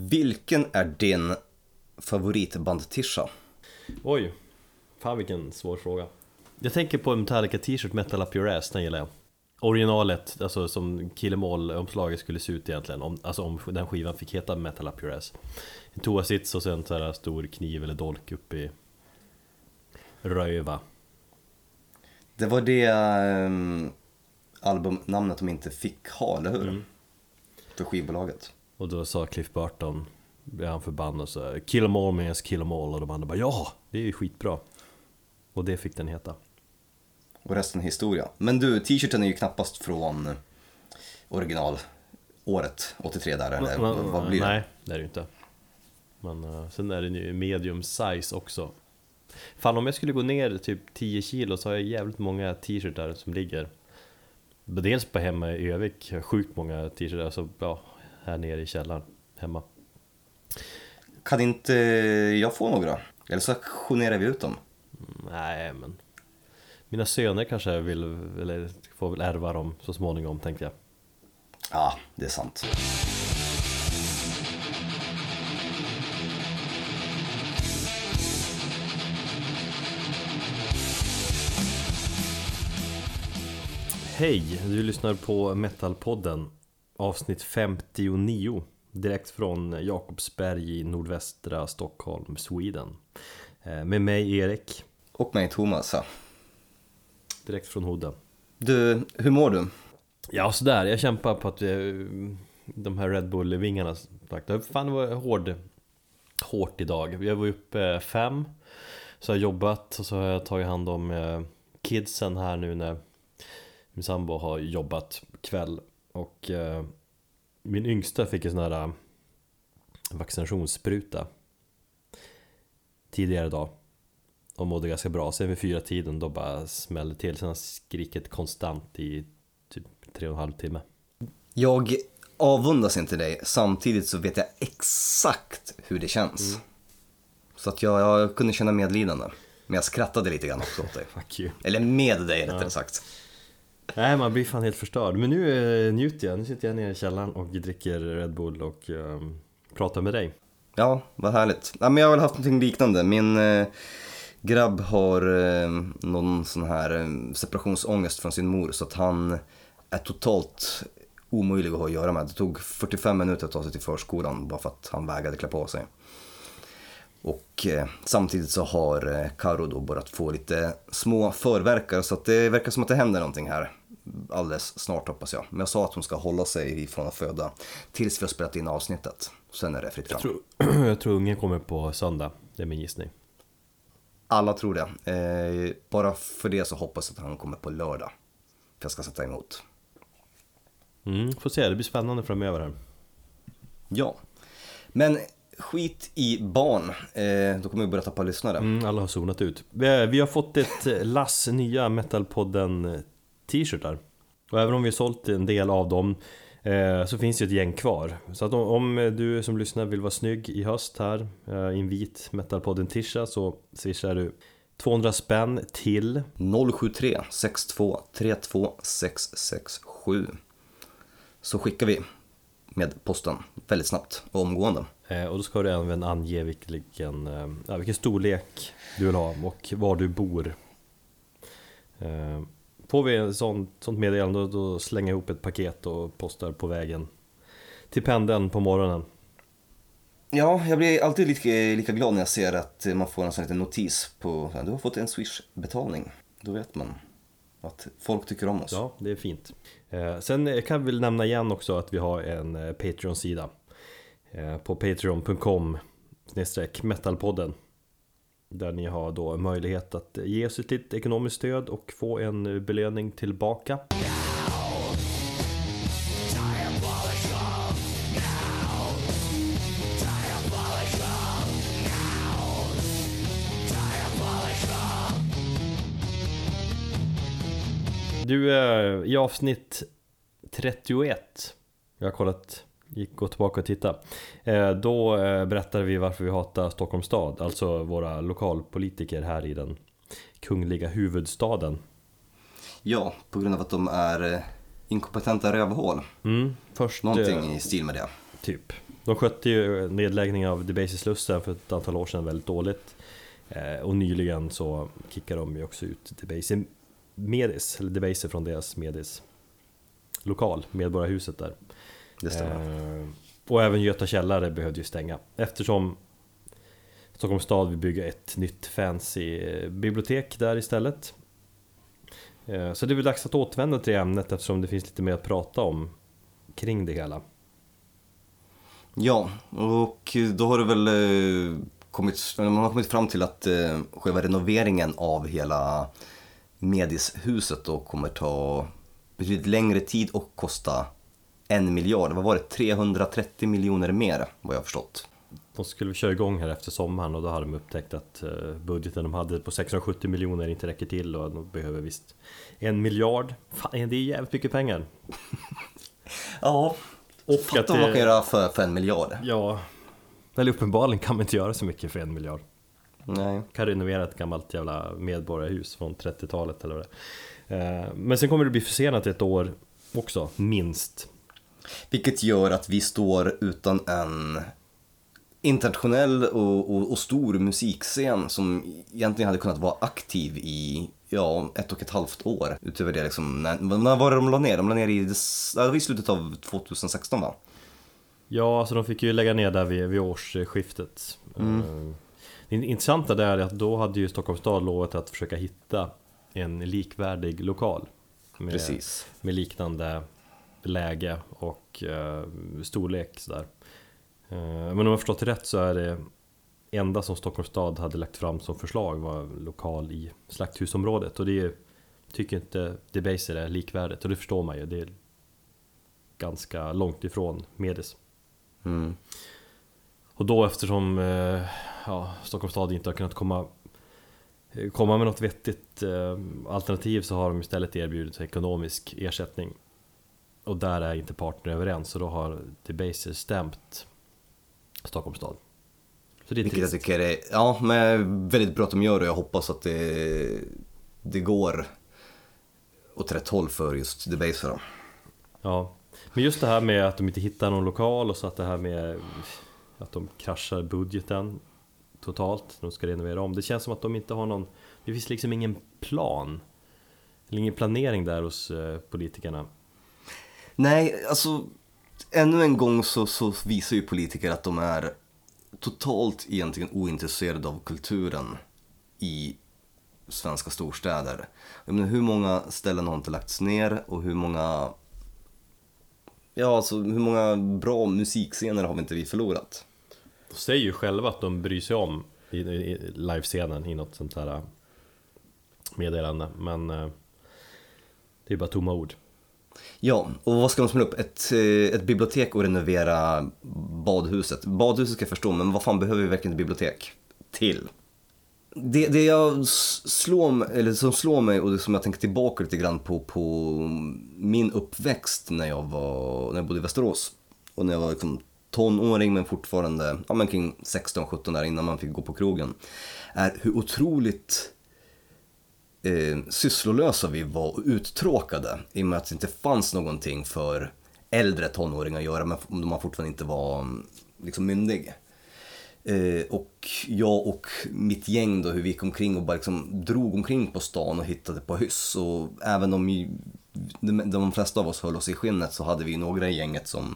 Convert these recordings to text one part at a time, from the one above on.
Vilken är din favoritband-tisha? Oj, fan vilken svår fråga. Jag tänker på en Metallica t-shirt, Metal Up Your Ass, den gillar jag. Originalet, alltså som Kill Em All-omslaget skulle se ut egentligen, om, alltså om den skivan fick heta Metal Up Your Ass. En toasits och sen så här stor kniv eller dolk upp i röva. Det var det um, albumnamnet de inte fick ha, eller hur? Mm. För skivbolaget. Och då sa Cliff Burton, blev han förbannad så Kill em all means kill em all och de andra bara ja, det är ju skitbra. Och det fick den heta. Och resten är historia. Men du, t-shirten är ju knappast från originalåret 83 där, eller vad, vad blir det? Nej, det är det ju inte. Men uh, sen är den ju medium size också. Fan om jag skulle gå ner typ 10 kilo så har jag jävligt många t-shirtar som ligger. Dels på hemma i Övik, sjukt många t-shirtar, alltså ja, här nere i källaren hemma. Kan inte jag få några? Eller så auktionerar vi ut dem. Nej, men mina söner kanske vill, eller får väl ärva dem så småningom tänkte jag. Ja, det är sant. Hej, du lyssnar på Metalpodden avsnitt 59 direkt från Jakobsberg i nordvästra Stockholm, Sweden. Eh, med mig Erik. Och mig Thomas. Ja. Direkt från Hoden. Du, hur mår du? Ja, sådär. Jag kämpar på att de här Red Bull-vingarna. Fan, det var hård, hårt idag. Jag var uppe fem, så har jag jobbat och så har jag tagit hand om eh, kidsen här nu när min sambo har jobbat kväll. Och eh, min yngsta fick en sån här eh, vaccinationsspruta tidigare idag och mådde ganska bra. Sen vid fyra tiden då bara smällde till. Sen har skrikit konstant i typ tre och en halv timme. Jag avundas inte dig, samtidigt så vet jag exakt hur det känns. Mm. Så att jag, jag, kunde känna medlidande. Men jag skrattade lite grann också åt dig. Eller med dig rättare ja. sagt. Nej, man blir fan helt förstörd. Men nu eh, njuter jag. Nu sitter jag nere i källaren och dricker Red Bull och eh, pratar med dig. Ja, vad härligt. Ja, men jag har väl haft någonting liknande. Min eh, grabb har eh, någon sån här eh, separationsångest från sin mor så att han är totalt omöjlig att ha att göra med. Det tog 45 minuter att ta sig till förskolan bara för att han vägrade klä på sig. Och eh, samtidigt så har eh, Karo då börjat få lite små förverkare så att det verkar som att det händer någonting här alldeles snart hoppas jag. Men jag sa att hon ska hålla sig ifrån att föda tills vi har spelat in avsnittet. Sen är det fritt fram. Jag tror, jag tror ungen kommer på söndag, det är min gissning. Alla tror det. Eh, bara för det så hoppas jag att han kommer på lördag. För jag ska sätta emot. Mm, får se, det blir spännande framöver här. Ja. Men skit i barn, eh, då kommer vi börja tappa lyssnare. Mm, alla har zonat ut. Vi, vi har fått ett lass nya Metalpodden t-shirtar. Och även om vi har sålt en del av dem eh, så finns det ett gäng kvar. Så att om, du som lyssnar vill vara snygg i höst här eh, i en vit Metalpodden tisha så swishar du 200 spänn till 073 62 32 667 Så skickar vi med posten väldigt snabbt och omgående. Eh, och då ska du även ange vilken, vilken storlek du vill ha och var du bor. Får vi ett sånt, sånt meddelande då slänger jag ihop ett paket och postar på vägen till pendeln på morgonen. Ja, jag blir alltid lika, lika glad när jag ser att man får en sån liten notis på du har fått en Swish-betalning. Då vet man att folk tycker om oss. Ja, det är fint. Eh, sen kan vi väl nämna igen också att vi har en eh, Patreon-sida eh, på patreon.com metalpodden där ni har då möjlighet att ge oss ett litet ekonomiskt stöd och få en belöning tillbaka. Du, eh, i avsnitt 31 Jag har kollat gick gå tillbaka och titta. Eh, då eh, berättade vi varför vi hatar Stockholms stad, alltså våra lokalpolitiker här i den kungliga huvudstaden. Ja, på grund av att de är eh, inkompetenta rövhål. Mm, först, Någonting i stil med det. Typ. De skötte ju nedläggningen av Debaser Slussen för ett antal år sedan väldigt dåligt. Och nyligen så kickade de ju också ut Debaser Medis, eller Debaser från deras Medis lokal, Medborgarhuset där. Det stämmer. Eh, och även Göta källare behövde ju stänga eftersom Stockholms stad vill bygga ett nytt fancy eh, bibliotek där istället. Eh, så det är väl dags att återvända till ämnet eftersom det finns lite mer att prata om kring det hela. Ja, och då har det väl kommit, man har kommit fram till att själva renoveringen av hela Medishuset då kommer ta betydligt längre tid och kosta en miljard. Vad var det? 330 miljoner mer vad jag har förstått. De skulle köra igång här efter sommaren och då hade de upptäckt att eh, budgeten de hade på 670 miljoner inte räcker till och de behöver visst en miljard. Fan, det är jävligt mycket pengar. Ja, Och att vad man kan göra för, för en miljard. ja, eller uppenbarligen kan man inte göra så mycket för en miljard. Nej. kan renovera ett gammalt jävla medborgarhus från 30-talet eller vad det är. Eh, Men sen kommer det bli försenat ett år också, minst. Vilket gör att vi står utan en internationell och, och, och stor musikscen som egentligen hade kunnat vara aktiv i ja, ett och ett halvt år. Utöver det liksom, när, när var det de la ner? De la ner i, det i slutet av 2016 va? Ja, alltså de fick ju lägga ner där vid, vid årsskiftet. Eh, Det intressanta där är att då hade ju Stockholms stad lovat att försöka hitta en likvärdig lokal. Med, Precis. med liknande läge och eh, storlek sådär. Eh, men om jag förstått rätt så är det enda som Stockholms stad hade lagt fram som förslag var lokal i Slakthusområdet och det är, tycker inte Debaser är likvärdigt och det förstår man ju. Det är ganska långt ifrån Medis. Mm. Och då eftersom eh, ja, Stockholms stad inte har kunnat komma eh, komma med något vettigt alternativ så har de istället erbjudit ekonomisk ersättning. Och där är inte parterna överens så då har Debaser stämt Stockholms stad. Så det är Vilket jag tycker är, ja, men väldigt bra att de gör och jag hoppas att det, det går åt rätt håll för just Debaser då. Ja. Men just det här med att de inte hittar någon lokal och så att det här med att de kraschar budgeten totalt de ska renovera om. Det känns som att de inte har någon, det finns liksom ingen plan. Eller ingen planering där hos eh, politikerna. Nej, alltså ännu en gång så, så visar ju politiker att de är totalt egentligen ointresserade av kulturen i svenska storstäder. Jag menar, hur många ställen har inte lagts ner och hur många Ja, alltså hur många bra musikscener har vi inte vi förlorat? De säger ju själva att de bryr sig om i, i, i livescenen i något sånt här äh, meddelande. Men eh, det är bara tomma ord. Ja, och vad ska de smälla upp? Ett, eh, ett bibliotek och renovera badhuset. Badhuset ska jag förstå, men vad fan behöver vi verkligen ett bibliotek till? Det, det jag slår, eller som slår mig och det som jag tänker tillbaka lite grann på, på min uppväxt när jag, var, när jag bodde i Västerås. Och när jag var liksom tonåring men fortfarande ja, men kring 16-17 där innan man fick gå på krogen. Är hur otroligt eh, sysslolösa vi var och uttråkade i och med att det inte fanns någonting för äldre tonåringar att göra men om man fortfarande inte var mm, liksom myndig. Eh, och jag och mitt gäng då, hur vi gick omkring och bara liksom drog omkring på stan och hittade på hyss. Och även om de, de flesta av oss höll oss i skinnet så hade vi några i gänget som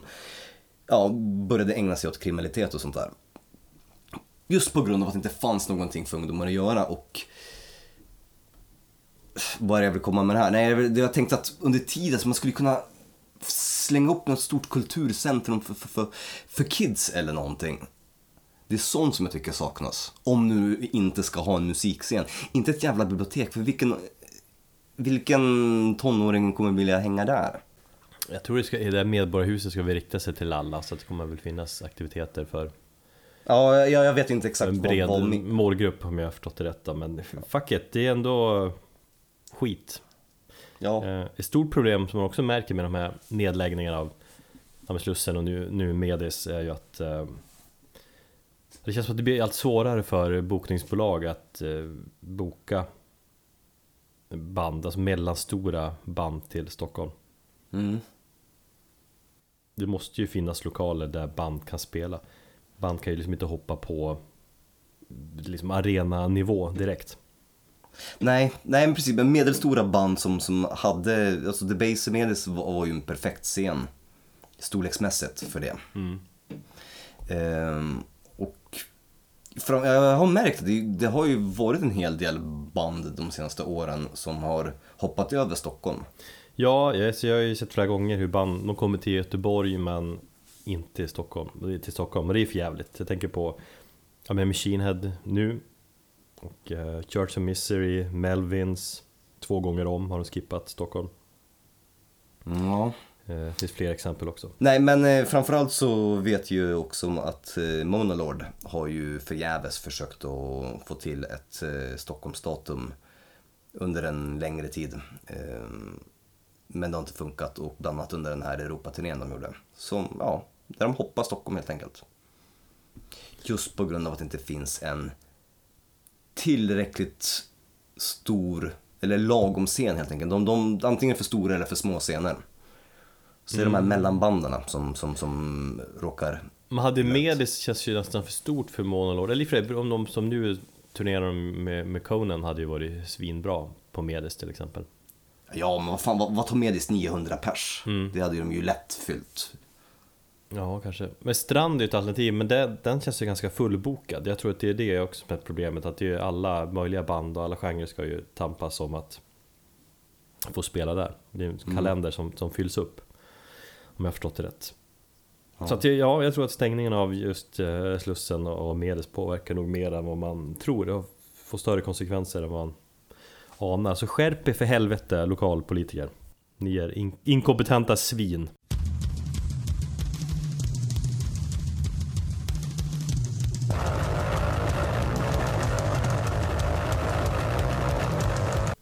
ja, började ägna sig åt kriminalitet och sånt där. Just på grund av att det inte fanns någonting för ungdomar att göra och vad är det jag vill komma med det här? Nej, jag, tänkte att under tiden så man skulle kunna slänga upp något stort kulturcentrum för, för, för, för kids eller någonting. Det är sånt som jag tycker saknas. Om nu inte ska ha en musikscen. Inte ett jävla bibliotek, för vilken, vilken tonåring kommer vilja hänga där? Jag tror det ska, i det här medborgarhuset ska vi rikta sig till alla så att det kommer väl finnas aktiviteter för Ja, jag, jag vet inte exakt en vad, bred vad min... målgrupp om jag har förstått det rätt då. Men fuck it, det är ändå skit. Ja, Eh, Ett stort problem som man också märker med de här nedläggningarna av Slussen och nu, nu Medis är ju att eh, det känns som att det blir allt svårare för bokningsbolag att eh, boka band, alltså mellanstora band till Stockholm. mm. det måste ju finnas lokaler där band kan spela. Band kan ju liksom inte hoppa på liksom arenanivå direkt. Nej, nej men precis. Men medelstora band som, som hade, alltså The Base Medis var, var ju en perfekt scen storleksmässigt för det. Mm. Ehm, och fram, jag har märkt att det, det har ju varit en hel del band de senaste åren som har hoppat över Stockholm. Ja, jag, så jag har ju sett flera gånger hur band, de kommer till Göteborg men inte till Stockholm, till Stockholm och det är för jävligt. Jag tänker på ja, men Machine Head nu och uh, Church of Misery, Melvins Två gånger om har de skippat Stockholm Ja. Eh, Det finns fler exempel också Nej men eh, framförallt så vet ju också att eh, Monolord har ju förgäves försökt att få till ett eh, Stockholmsdatum under en längre tid. Eh, men det har inte funkat och bland annat under den här Europaturnén de gjorde. Så ja, där de hoppar Stockholm helt enkelt. Just på grund av att det inte finns en tillräckligt stor, eller lagom scen helt enkelt. De, de, antingen för stora eller för små scener. Så det är de här mellanbanden som, som, som råkar... Man hade Medis känns ju nästan för stort för Monolord Eller för om de som nu turnerar med, med Conan hade ju varit svinbra på Medis till exempel Ja, men vad fan, vad, vad tar Medis 900 pers? Det hade de ju lätt fyllt. Ja, kanske. Men Strand är ju ett alternativ, men det, den känns ju ganska fullbokad. Jag tror att det är det också som är problemet, att det är alla möjliga band och alla genrer ska ju tampas om att få spela där. Det är en kalender som, som fylls upp, om jag har förstått det rätt. Så att, ja, jag tror att stängningen av just eh, Slussen och Medes påverkar nog mer än vad man tror. Det får större konsekvenser än vad man anar. Så skärp er för helvete, lokalpolitiker. Ni är in inkompetenta svin.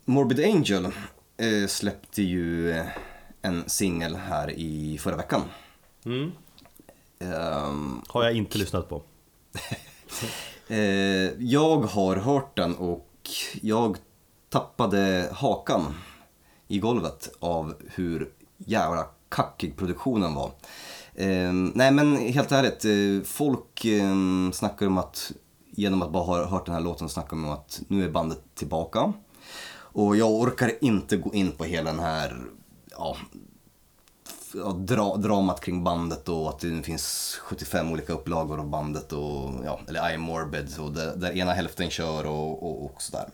Morbid Angel eh, släppte ju eh, en singel här i förra veckan. Mm. Ehm, Har jag inte lyssnat på. eh, jag har hört den och jag tappade hakan i golvet av hur jävla kackig produktionen var. Eh, nej men helt ärligt, eh, folk eh, snackar om att genom att bara ha hört den här låten snackar de om att nu är bandet tillbaka. Och jag orkar inte gå in på hela den här ja, dra, dramat kring bandet och att det finns 75 olika upplagor av bandet och ja, eller I am morbid och där, där ena hälften kör och, och, och sådär.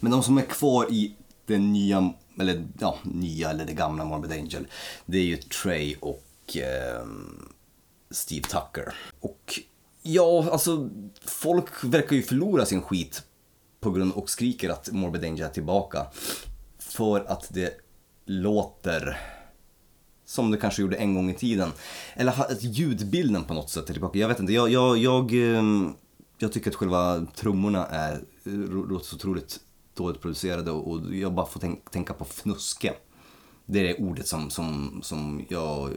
Men de som är kvar i den nya, eller ja, nya eller det gamla Morbid Angel, det är ju Trey och eh, Steve Tucker. Och ja, alltså folk verkar ju förlora sin skit på grund och skriker att Morbid Angel är tillbaka. För att det låter som det kanske gjorde en gång i tiden. Eller att ljudbilden på något sätt är tillbaka. Jag vet inte, jag, jag, jag, ehm, jag tycker att själva trummorna är, eh, låter så otroligt dåligt producerade och, jag bara får tänk, tänka på fnuske. Det är det ordet som, som, som jag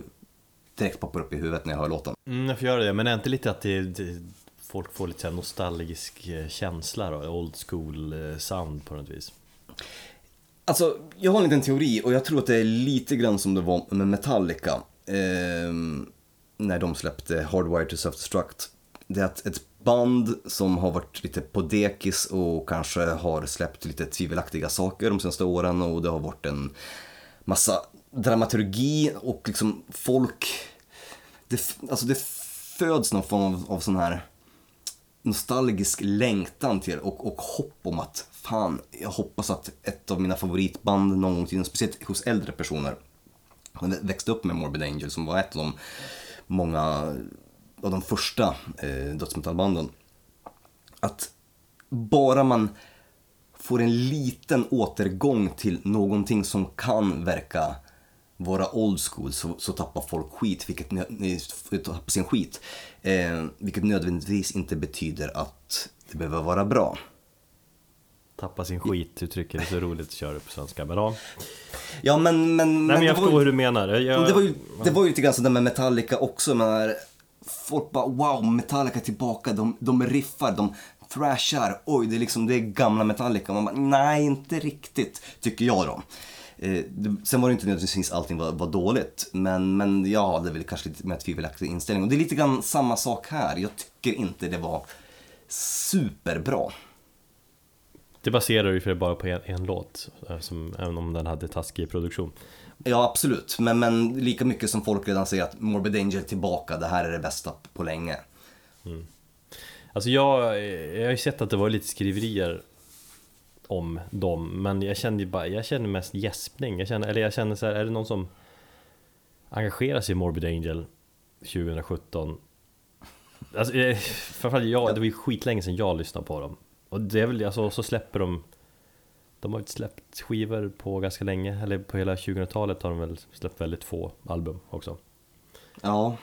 direkt poppar upp i huvudet när jag hör låten. Mm, jag får göra det, men är inte lite att det, det, folk får lite så nostalgisk eh, känsla då? Old school eh, sound på något vis. Alltså, jag har en liten teori och jag tror att det är lite grann som det var med Metallica. Eh, när de släppte Hardwire to Self-Destruct. Det är att ett band som har varit lite på dekis och kanske har släppt lite tvivelaktiga saker de senaste åren och det har varit en massa dramaturgi och liksom folk... Det, alltså det föds någon form av, av sån här nostalgisk längtan till och, och hopp om att fan, jag hoppas att ett av mina favoritband någon gång i tiden, speciellt hos äldre personer, växte upp med Morbid Angel som var ett av de många av de första eh, dödsmetallbanden. Att bara man får en liten återgång till någonting som kan verka vara old school så, så tappar folk skit, vilket ni, ni tappar sin skit. Eh, vilket nödvändigtvis inte betyder att det behöver vara bra. Tappa sin skit, uttrycker det är så roligt att köra på svenska. Men ja, Ja men... men, Nej, men jag det var förstår hur du menar. Jag, Det var, ju, det var ju lite grann sådär med Metallica också. Men folk bara wow, Metallica tillbaka. De, de riffar, de thrashar. Oj, det är liksom det är gamla Metallica. Man bara, nej, inte riktigt, tycker jag då. Eh, det, sen var det inte nödvändigtvis allting var, var dåligt, men, men jag hade väl kanske lite mer tvivelaktig inställning. Och det är lite grann samma sak här. Jag tycker inte det var superbra. Det baserar ju för bara på en, en låt, eh, som, även om den hade taskig produktion. Ja, absolut. Men, men lika mycket som folk redan säger att Morbid Angel tillbaka, det här är det bästa på länge. Alltså jag, jag har ju sett att det var lite skriverier om dem, men jag kände ju bara, jag känner mest gäspning. Jag känner, eller jag känner så här, är det någon som engagerar sig i Morbid Angel 2017? Alltså, eh, framförallt jag, det var ju skitlänge sedan jag lyssnade på dem. Och det är väl, alltså, så släpper de De har ju släppt skivor på ganska länge, eller på hela 2000-talet har de väl släppt väldigt få album också. Ja,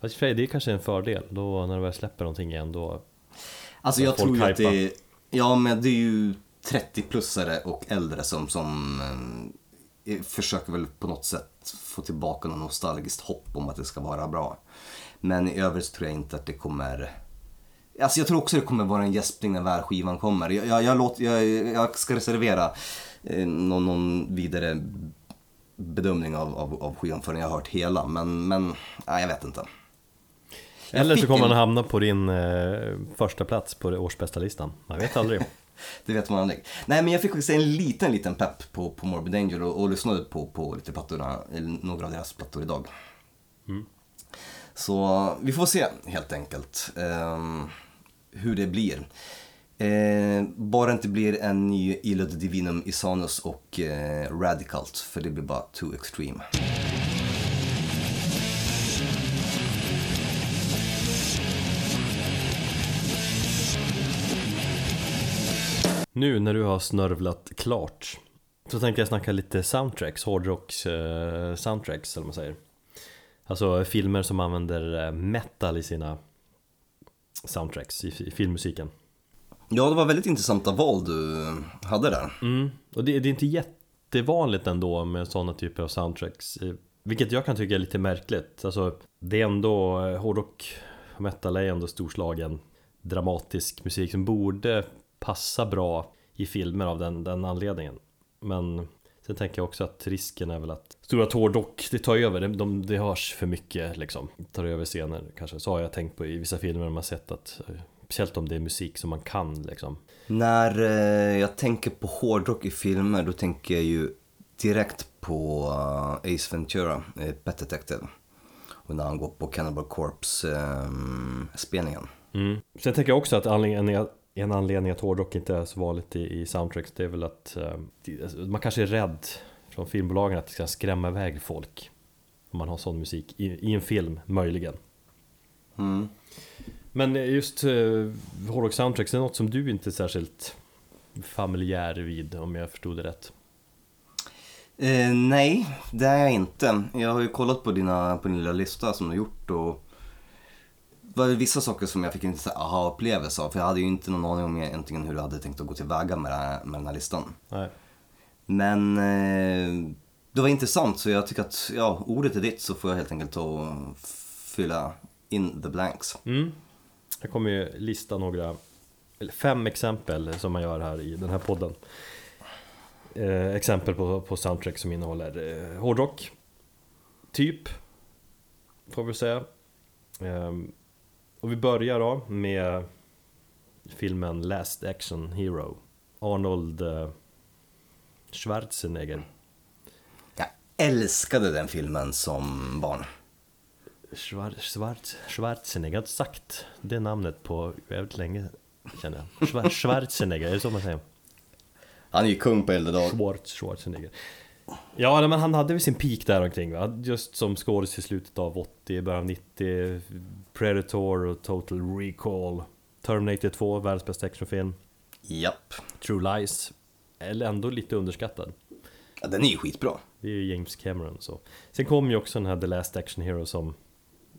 Fast för det är kanske en fördel, då när de väl släpper någonting igen då alltså jag tror ju att det ja men det är ju 30-plussare och äldre som, som eh, försöker väl på något sätt få tillbaka något nostalgiskt hopp om att det ska vara bra. Men i övrigt tror jag inte att det kommer Alltså jag tror också det kommer vara en gäspning när väl skivan kommer. Jag, jag, jag, låter, jag, jag ska reservera eh, någon, någon vidare bedömning av, av, av skivan förrän jag har hört hela. Men, men nej, jag vet inte. Jag Eller så kommer en- han hamna på din eh, första plats på årsbästa listan Man vet aldrig Det vet man aldrig. Nej men jag fick också en liten, liten pepp på, på Morbid Angel och, och lyssnade på, på lite plattorna, eller några av deras plattor idag. Så vi får se helt enkelt ehm, hur det blir. Eh, bara inte blir en ny Illud Divinum Isanus och eh, Radicalt, för det blir bara too extreme. Nu när du har snörvlat klart Så tänker jag snacka lite soundtracks, hårdrocks eh, soundtracks eller vad man säger Alltså filmer som använder eh, metal i sina soundtracks, i, i filmmusiken Ja, det var väldigt intressanta val du hade där. mm. Och det, det är inte jättevanligt ändå med sådana typer av soundtracks eh, Vilket jag kan tycka är lite märkligt Alltså det är ändå, eh, hårdrock och metal är ändå storslagen dramatisk musik som borde passa bra i filmer av den, den anledningen Men sen tänker jag också att risken är väl att Stora hårdrock, det tar över, de, de, det hörs för mycket liksom Tar över scener kanske, så har jag tänkt på i vissa filmer man har sett att eh, Speciellt om det är musik som man kan liksom När eh, jag tänker på hårdrock i filmer, då tänker jag ju direkt på eh, Ace Ventura, eh, Pet Detective. Och när han går på Cannibal Corpse-spelningen. Mm. Sen tänker jag också att anledningen, en anledning att hårdrock inte är så vanligt i, i soundtracks det är väl att eh, alltså, man kanske är rädd från filmbolagen att det ska skrämma iväg folk om man har sån musik i, i en film, möjligen. Mm. Men eh, just eh, hårdrock soundtracks är något som du inte är särskilt familjär vid om jag förstod det rätt. Eh, nej, det är jag inte. Jag har ju kollat på, dina, på din lilla lista som du har gjort och det var vissa saker som jag fick en aha-upplevelse av. För jag hade ju inte någon aning om egentligen hur du hade tänkt att gå tillväga med, det här, med den här listan. Nej. Men eh, det var intressant så jag tycker att ja, ordet är ditt så får jag helt enkelt och fylla in the blanks. Mm. Jag kommer ju lista några, eller fem exempel som man gör här i den här podden. Eh, exempel på, på soundtrack som innehåller eh, hårdrock, typ, får vi säga. Ehm, och vi börjar då med filmen Last Action Hero. Arnold eh, Schwarzenegger. Jag älskade den filmen som barn. Schwar Schwarz Schwarzenegger, jag har inte sagt det namnet på väldigt länge känner jag. Schwar Schwarzenegger, är det så man säger? Han är ju kung på äldre dag. Schwarz Schwarzenegger. Ja, men han hade väl sin peak där omkring va? Just som skådis i slutet av 80, början av 90 Predator och Total Recall Terminator 2, världens bästa actionfilm Japp. True Lies Eller ändå lite underskattad Ja, den är ju skitbra. Det är ju James Cameron så Sen kom ju också den här The Last Action Hero som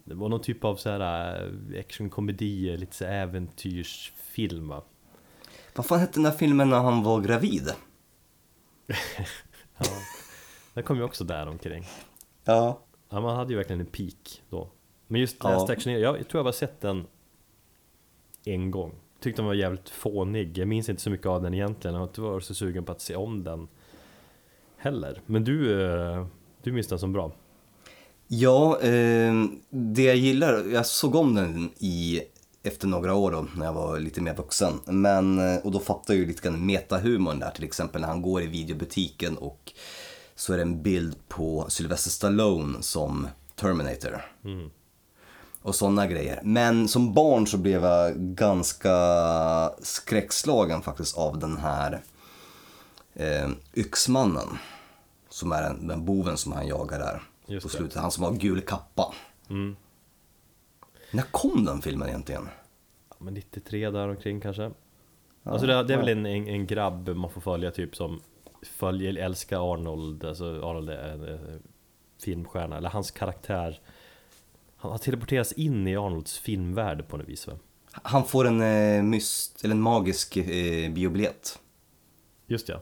Det var någon typ av så här äh, actionkomedi, lite så äventyrsfilm va? Vad fan hette den där filmen när han var gravid? Ja. Den kom ju också där omkring Ja. Ja, man hade ju verkligen en peak då Men just Ja. Last Action jag, tror jag bara sett den en gång Tyckte den var jävligt fånig, jag minns inte så mycket av den egentligen Jag har inte varit så sugen på att se om den heller. Men du, eh, du minns den som bra. Ja, eh, det jag gillar, jag såg om den i, efter några år då, när jag var lite mer vuxen. Men, eh, och då fattar jag ju lite grann metahumorn där, till exempel när han går i videobutiken och så är det en bild på Sylvester Stallone som Terminator. Mm. Och sådana grejer. Men som barn så blev jag ganska skräckslagen faktiskt av den här eh, Yxmannen. Som är den, den boven som han jagar där Just på det. slutet. Han som har gul kappa. Mm. När kom den filmen egentligen? Ja, men 93 där omkring kanske. alltså det, det är väl en, en, en grabb man får följa typ som följer, älskar Arnold, alltså Arnold är en eh, filmstjärna, eller hans karaktär Han har teleporterats in i Arnolds filmvärld på något vis va? Han får en, eh, myst, eller en magisk eh, biobiljett. Just ja,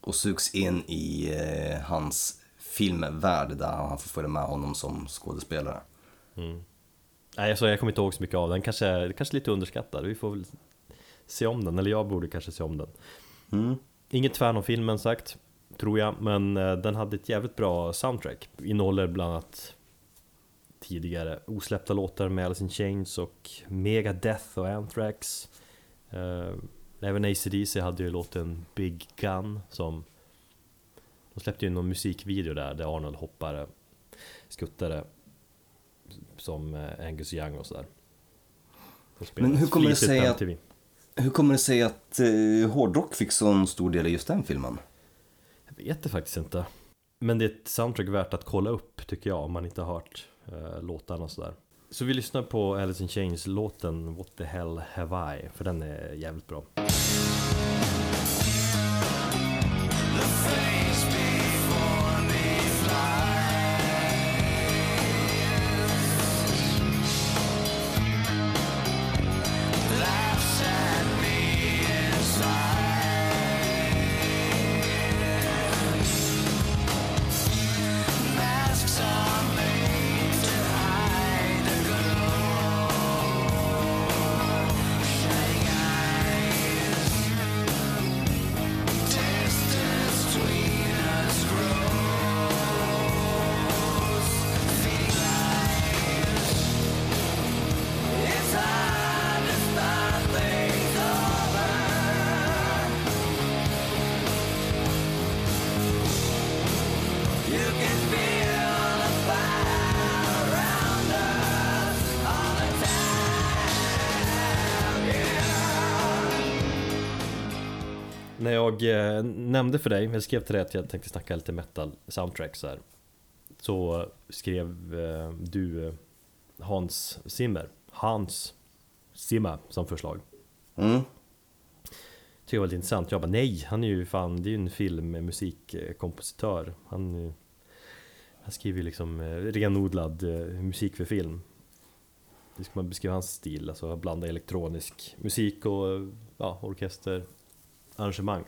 och sugs in i eh, hans filmvärld där han får följa med honom som skådespelare. Nej alltså, jag kommer inte ihåg så mycket av den, kanske, kanske lite underskattad, vi får väl se om den, eller jag borde kanske se om den. Mm. Inget fan av filmen sagt, tror jag, men eh, den hade ett jävligt bra soundtrack Innehåller bland annat tidigare osläppta låtar med Alice in Chains och Megadeth och Anthrax eh, Även AC/DC hade ju låten Big Gun som De släppte ju någon musikvideo där, där Arnold hoppade Skuttade Som eh, Angus Young och sådär Men hur kommer det sig att-. Hur kommer det sig att eh, hårdrock fick så stor del i just den filmen? Jag vet det faktiskt inte Men det är ett soundtrack värt att kolla upp tycker jag om man inte har hört eh, låtarna och sådär Så vi lyssnar på Alice in Chains låten What the hell have I? För den är jävligt bra för dig, jag skrev till dig att jag tänkte snacka lite metal soundtrack så här. Så skrev eh, du eh, Hans Zimmer. Hans Zimmer som förslag. Mm. Tycker det var lite intressant, jag bara nej, han är ju fan, det är ju en filmmusikkompositör. Han, eh, han skriver ju liksom eh, renodlad musik för film. Hur ska man beskriva hans stil? Alltså blanda elektronisk musik och ja, orkester arrangemang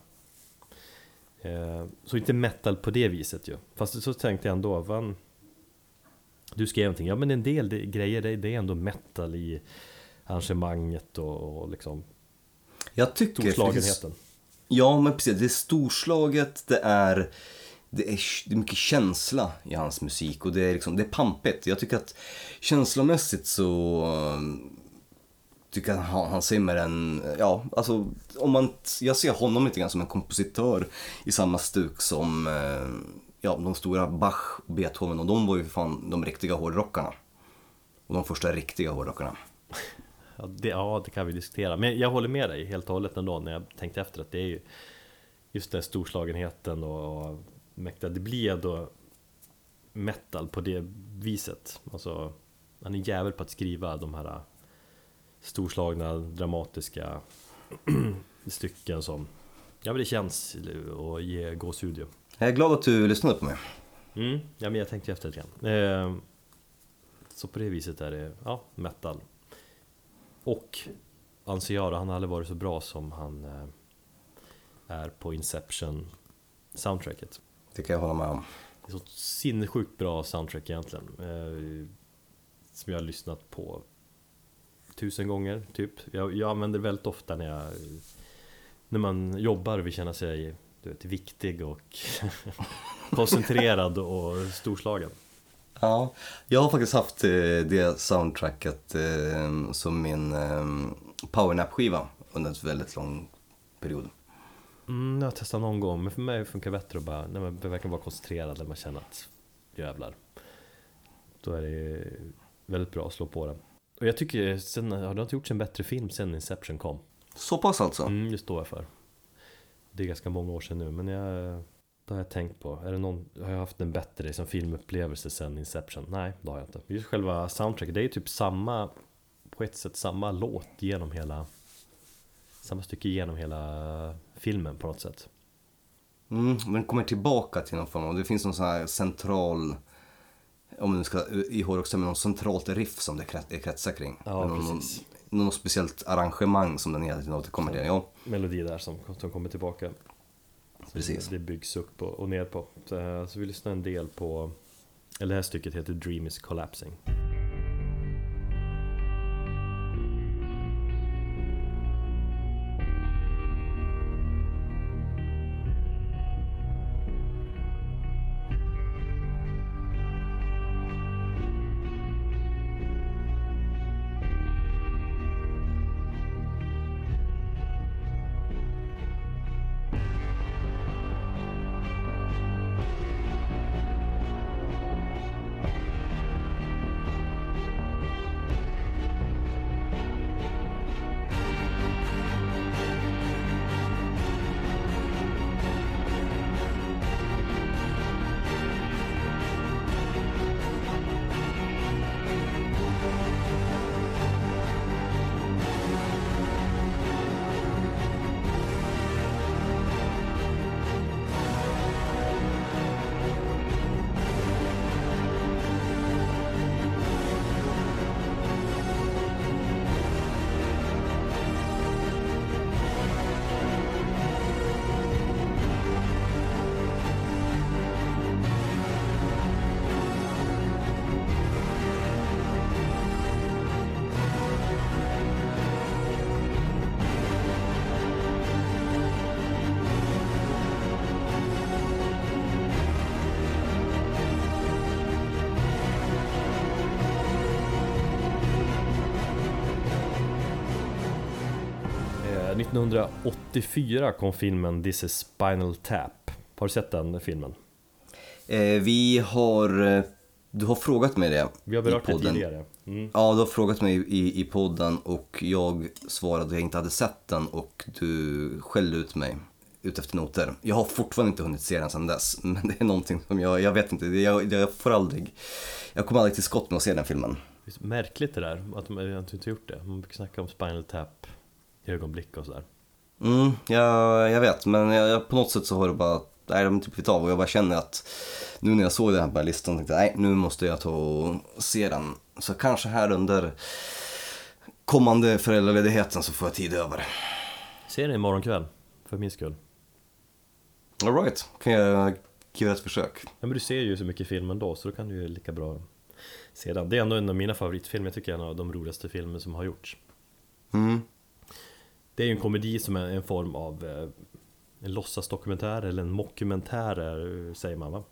Så inte metal på det viset ju Fast så tänkte jag ändå, fan Du skrev någonting, ja men en del det, grejer det, det är ändå metal i arrangemanget och, och liksom Jag tycker... storslagenheten Ja, men precis. Det är storslaget, det är, det är, det är mycket känsla i hans musik och det är, liksom, det är pampigt. Jag tycker att känslomässigt så tycker att han, han ser mer en, ja, alltså om man, jag ser honom lite grann som en kompositör i samma stuk som, eh, ja, de stora Bach och Beethoven och de var ju fan de riktiga hårdrockarna. Och de första riktiga hårdrockarna. Ja det, ja, det kan vi diskutera. Men jag håller med dig helt och hållet ändå när jag tänkte efter att det är ju just den storslagenheten och, och mäktiga. Det blir ändå metal på det viset. Alltså, han är jävel på att skriva de här storslagna, dramatiska stycken som Ja men det känns och ge gåshud ju. Jag är glad att du lyssnade på mig. Mm, ja men jag tänkte efter lite grann. Eh, så på det viset är det, ja, metal. Och anser jag då, han har aldrig varit så bra som han eh, är på Inception soundtracket. Det kan jag hålla med om. Det är så sinnessjukt bra soundtrack egentligen. Eh, som jag har lyssnat på tusen gånger typ. Jag, jag använder det väldigt ofta när jag när man jobbar och vill känna sig du vet, viktig och koncentrerad och storslagen. Ja, jag har faktiskt haft eh, det soundtracket eh, som min eh, powernap-skiva under en väldigt lång period. Mm, jag har testat någon gång, men för mig funkar det bättre att bara, när man verkligen vara koncentrerad, när man känner att jävlar. Då är det väldigt bra att slå på den. Och jag tycker, sen, har det inte gjorts en bättre film sen Inception kom? Så pass alltså? Mm, det står jag för. Det är ganska många år sedan nu, men jag, det har jag tänkt på. Är det någon, har jag haft en bättre liksom, filmupplevelse sen Inception? Nej, det har jag inte. Just själva soundtracket, det är ju typ samma, på ett sätt samma låt genom hela, samma stycke genom hela filmen på något sätt. Mm, men kommer tillbaka till någon form av, det finns någon sån här central, om du ska i hårdrocksstämmen, någon centralt riff som det kretsar kring. Ja, någon, precis. Någon, något speciellt arrangemang som den hela tiden återkommer till. Ja, Melodi där som, som kommer tillbaka. Så Precis. Det, byggs upp och, och ner på. Så, så vi lyssnar en del på, eller det här stycket heter Dream is collapsing. 1984 kom filmen This is Spinal Tap. Har du sett den filmen? eh, vi har, eh, du har frågat mig det Vi har berört det tidigare. Mm. Ja, du har frågat mig i, i podden och jag svarade att jag inte hade sett den och du skällde ut mig ut efter noter. Jag har fortfarande inte hunnit se den sedan dess, men det är någonting som jag, jag vet inte, jag, jag får aldrig, jag kommer aldrig till skott med att se den filmen. Det är så märkligt det där, att de inte gjort det. Man brukar snacka om Spinal Tap ögonblick och sådär. Mm, jag, jag vet, men jag, jag, på något sätt så har det bara, nej de typ blivit av och jag bara känner att nu när jag såg den här på listan tänkte jag, nej nu måste jag ta och se den. Så kanske här under kommande föräldraledigheten så får jag tid över. Se den imorgon kväll, för min skull. Alright, kan jag ge ett försök. Ja, men du ser ju så mycket film ändå, så då kan du ju lika bra se den. Det är ändå en av mina favoritfilmer, jag tycker det är en av de roligaste filmer som har gjorts. Mm. Det är ju en komedi som är en form av eh, en låtsasdokumentär eller en mockumentär eh, säger man va?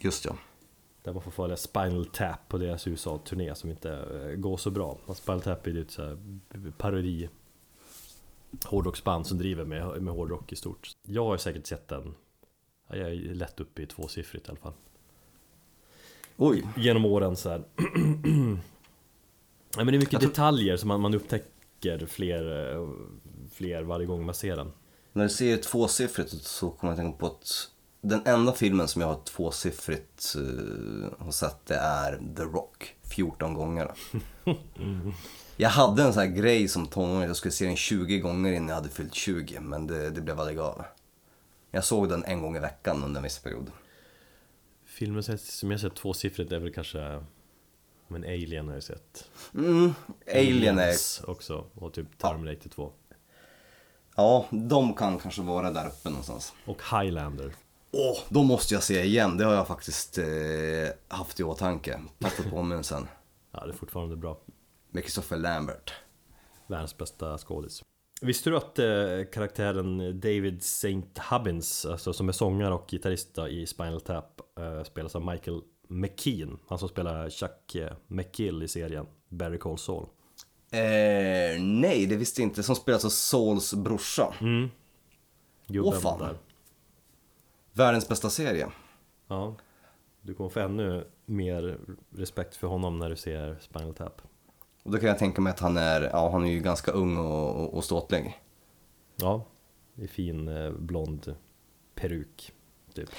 Just ja. Där man får följa Spinal Tap på deras USA-turné som inte eh, går så bra. Spinal Tap är ju ett så här parodi hårdrocksband som driver med, med hårdrock i stort. Jag har säkert sett den. Ja, Jag är lätt uppe i tvåsiffrigt i alla fall. Oj. Genom åren så här. ja, men det är mycket tror- detaljer som man, man upptäcker fler, eh, fler varje gång man ser den. När du säger tvåsiffrigt så kommer jag att tänka på att den enda filmen som jag har tvåsiffrigt uh, har sett det är The Rock 14 gånger. Jag hade en sån här grej som tonåring att jag skulle se den 20 gånger innan jag hade fyllt 20 men det, det blev aldrig av. Jag såg den en gång i veckan under en viss period. Filmer som jag sett tvåsiffrigt är väl kanske Men Alien har jag sett Mm, Alien är... Aliens också och typ Terminator 2 Ja, de kan kanske vara där uppe någonstans. Och Highlander Åh, då måste jag se igen. Det har jag faktiskt eh, haft i åtanke. Tack för påminnelsen. Ja det är fortfarande bra Med Christopher Lambert. Världens bästa skådis Visste du att eh, karaktären David St. Hubbins, alltså som är sångare och gitarrist i Spinal Tap, eh, spelas av Michael McKean, han som spelar Chuck eh, McGill i serien Barry Call Saul. Eh, nej, det visste jag inte. Som spelas av Sauls brorsa. Mm. Gubben Åh, fan. där. Världens bästa serie. Ja. Du kommer få ännu mer respekt för honom när du ser Spinal Tap. Och då kan jag tänka mig att han är, ja han är ju ganska ung och, och, och ståtlig. Ja, i fin eh, blond peruk. Typ.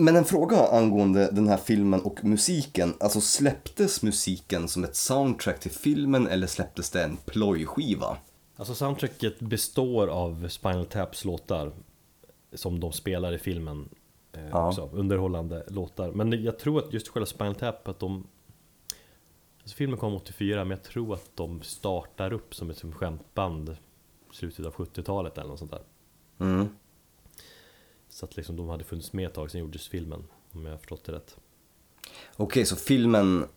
Men en fråga angående den här filmen och musiken. Alltså släpptes musiken som ett soundtrack till filmen eller släpptes det en plojskiva? Alltså soundtracket består av Spinal Taps låtar som de spelar i filmen eh, Ja. också, underhållande låtar. Men jag tror att just själva Spinal Tap, att de Alltså filmen kom 84, men jag tror att de startar upp som ett som skämtband slutet av 70-talet eller något sånt där. Mm. Så att liksom de hade funnits med ett tag sen gjordes filmen, om jag har förstått det rätt. Okej, så filmen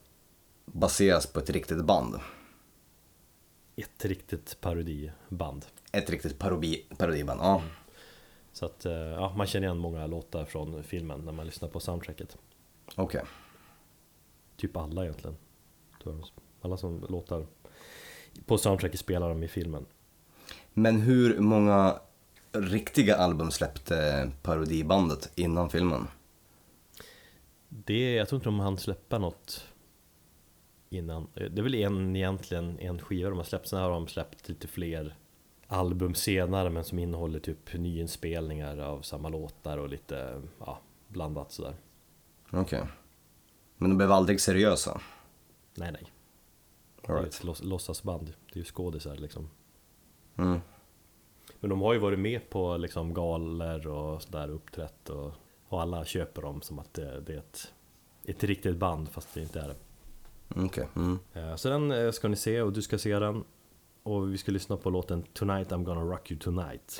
baseras på ett riktigt band? Ett riktigt parodiband. Ett riktigt parodi, parodiband, ja. Så att eh, ja, man känner igen många låtar från filmen när man lyssnar på soundtracket. Okej. Typ alla egentligen. Alla som låtar på soundtracket spelar de i filmen. Men hur många riktiga album släppte parodibandet innan filmen? Det, jag tror inte de hann släppa något innan. Eh, Det är väl en, egentligen en skiva de har släppt. Sen har de släppt lite fler album senare men som innehåller typ nyinspelningar av samma låtar och lite ja, blandat sådär. Okej. Men de blev aldrig seriösa? Nej nej, det All är ju right. ett låts- låtsasband. Det är ju skådisar liksom. Mm. Men de har ju varit med på liksom galor och sådär uppträtt och, och alla köper dem som att det, det är ett, ett riktigt band fast det inte är det. Okej. Mm. Eh, Så den eh, ska ni se och du ska se den. Och vi ska lyssna på låten Tonight I'm gonna rock you tonight.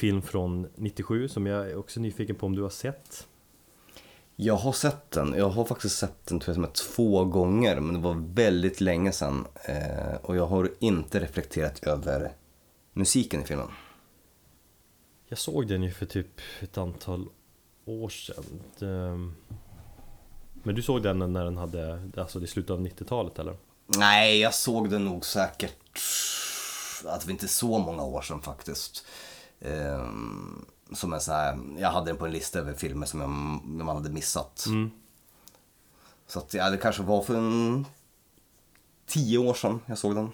Film från 97 som jag är också nyfiken på om du har sett. Jag har sett den. Jag har faktiskt sett den tror jag, två gånger, men det var väldigt länge sedan. Eh, och jag har inte reflekterat över musiken i filmen. Jag såg den ju för typ ett antal år sedan. Det- Men du såg den när den hade, alltså i slutet av 90-talet eller? Nej, jag såg den nog säkert, att det inte så många år sedan faktiskt. Ehm, som en så här, jag hade den på en lista över filmer som jag, man hade missat. Så att, ja, det kanske var för en tio år sedan jag såg den.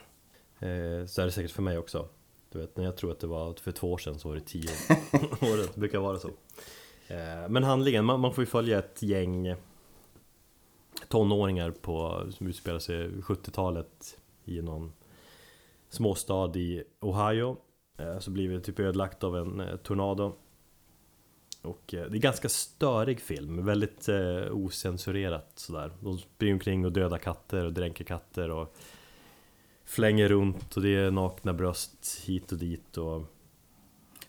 Eh, så är det säkert för mig också. Du vet, när jag tror att det var för två år sedan så var det tio år. det brukar vara så. Eh, men handlingen, man, man får ju följa ett gäng tonåringar på, som utspelar sig 70-talet i någon småstad i Ohio. Eh, så blir det typ ödelagt av en eh, tornado. Och eh, det är ganska störig film, väldigt eh, osensurerat sådär. De springer omkring och dödar katter och dränker katter och flänger runt och det är nakna bröst hit och dit och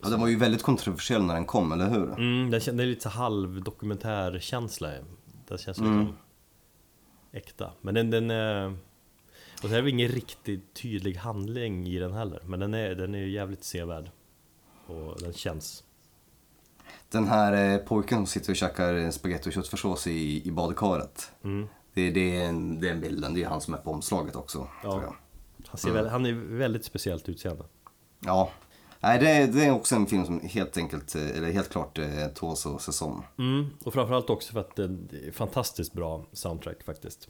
Ja, den var ju väldigt kontroversiell när den kom, eller hur? mm, den är lite så halv dokumentärkänsla Det känns Mm. liksom äkta Men den, den är Och så är det ingen riktigt tydlig handling i den heller Men den är, den är ju jävligt sevärd Och den känns Den här eh, pojken som sitter och käkar spagetti och köttfärssås i, i badkaret. mm. Det, det, är en- den bilden, det är han som är på omslaget också. Ja. Han, ser väl, han är väldigt speciellt utseende. Ja. Nej, det, det är också en film som helt enkelt, eh, eller helt klart eh, tåls ses om. Mm, och framförallt också för att det är fantastiskt bra soundtrack faktiskt.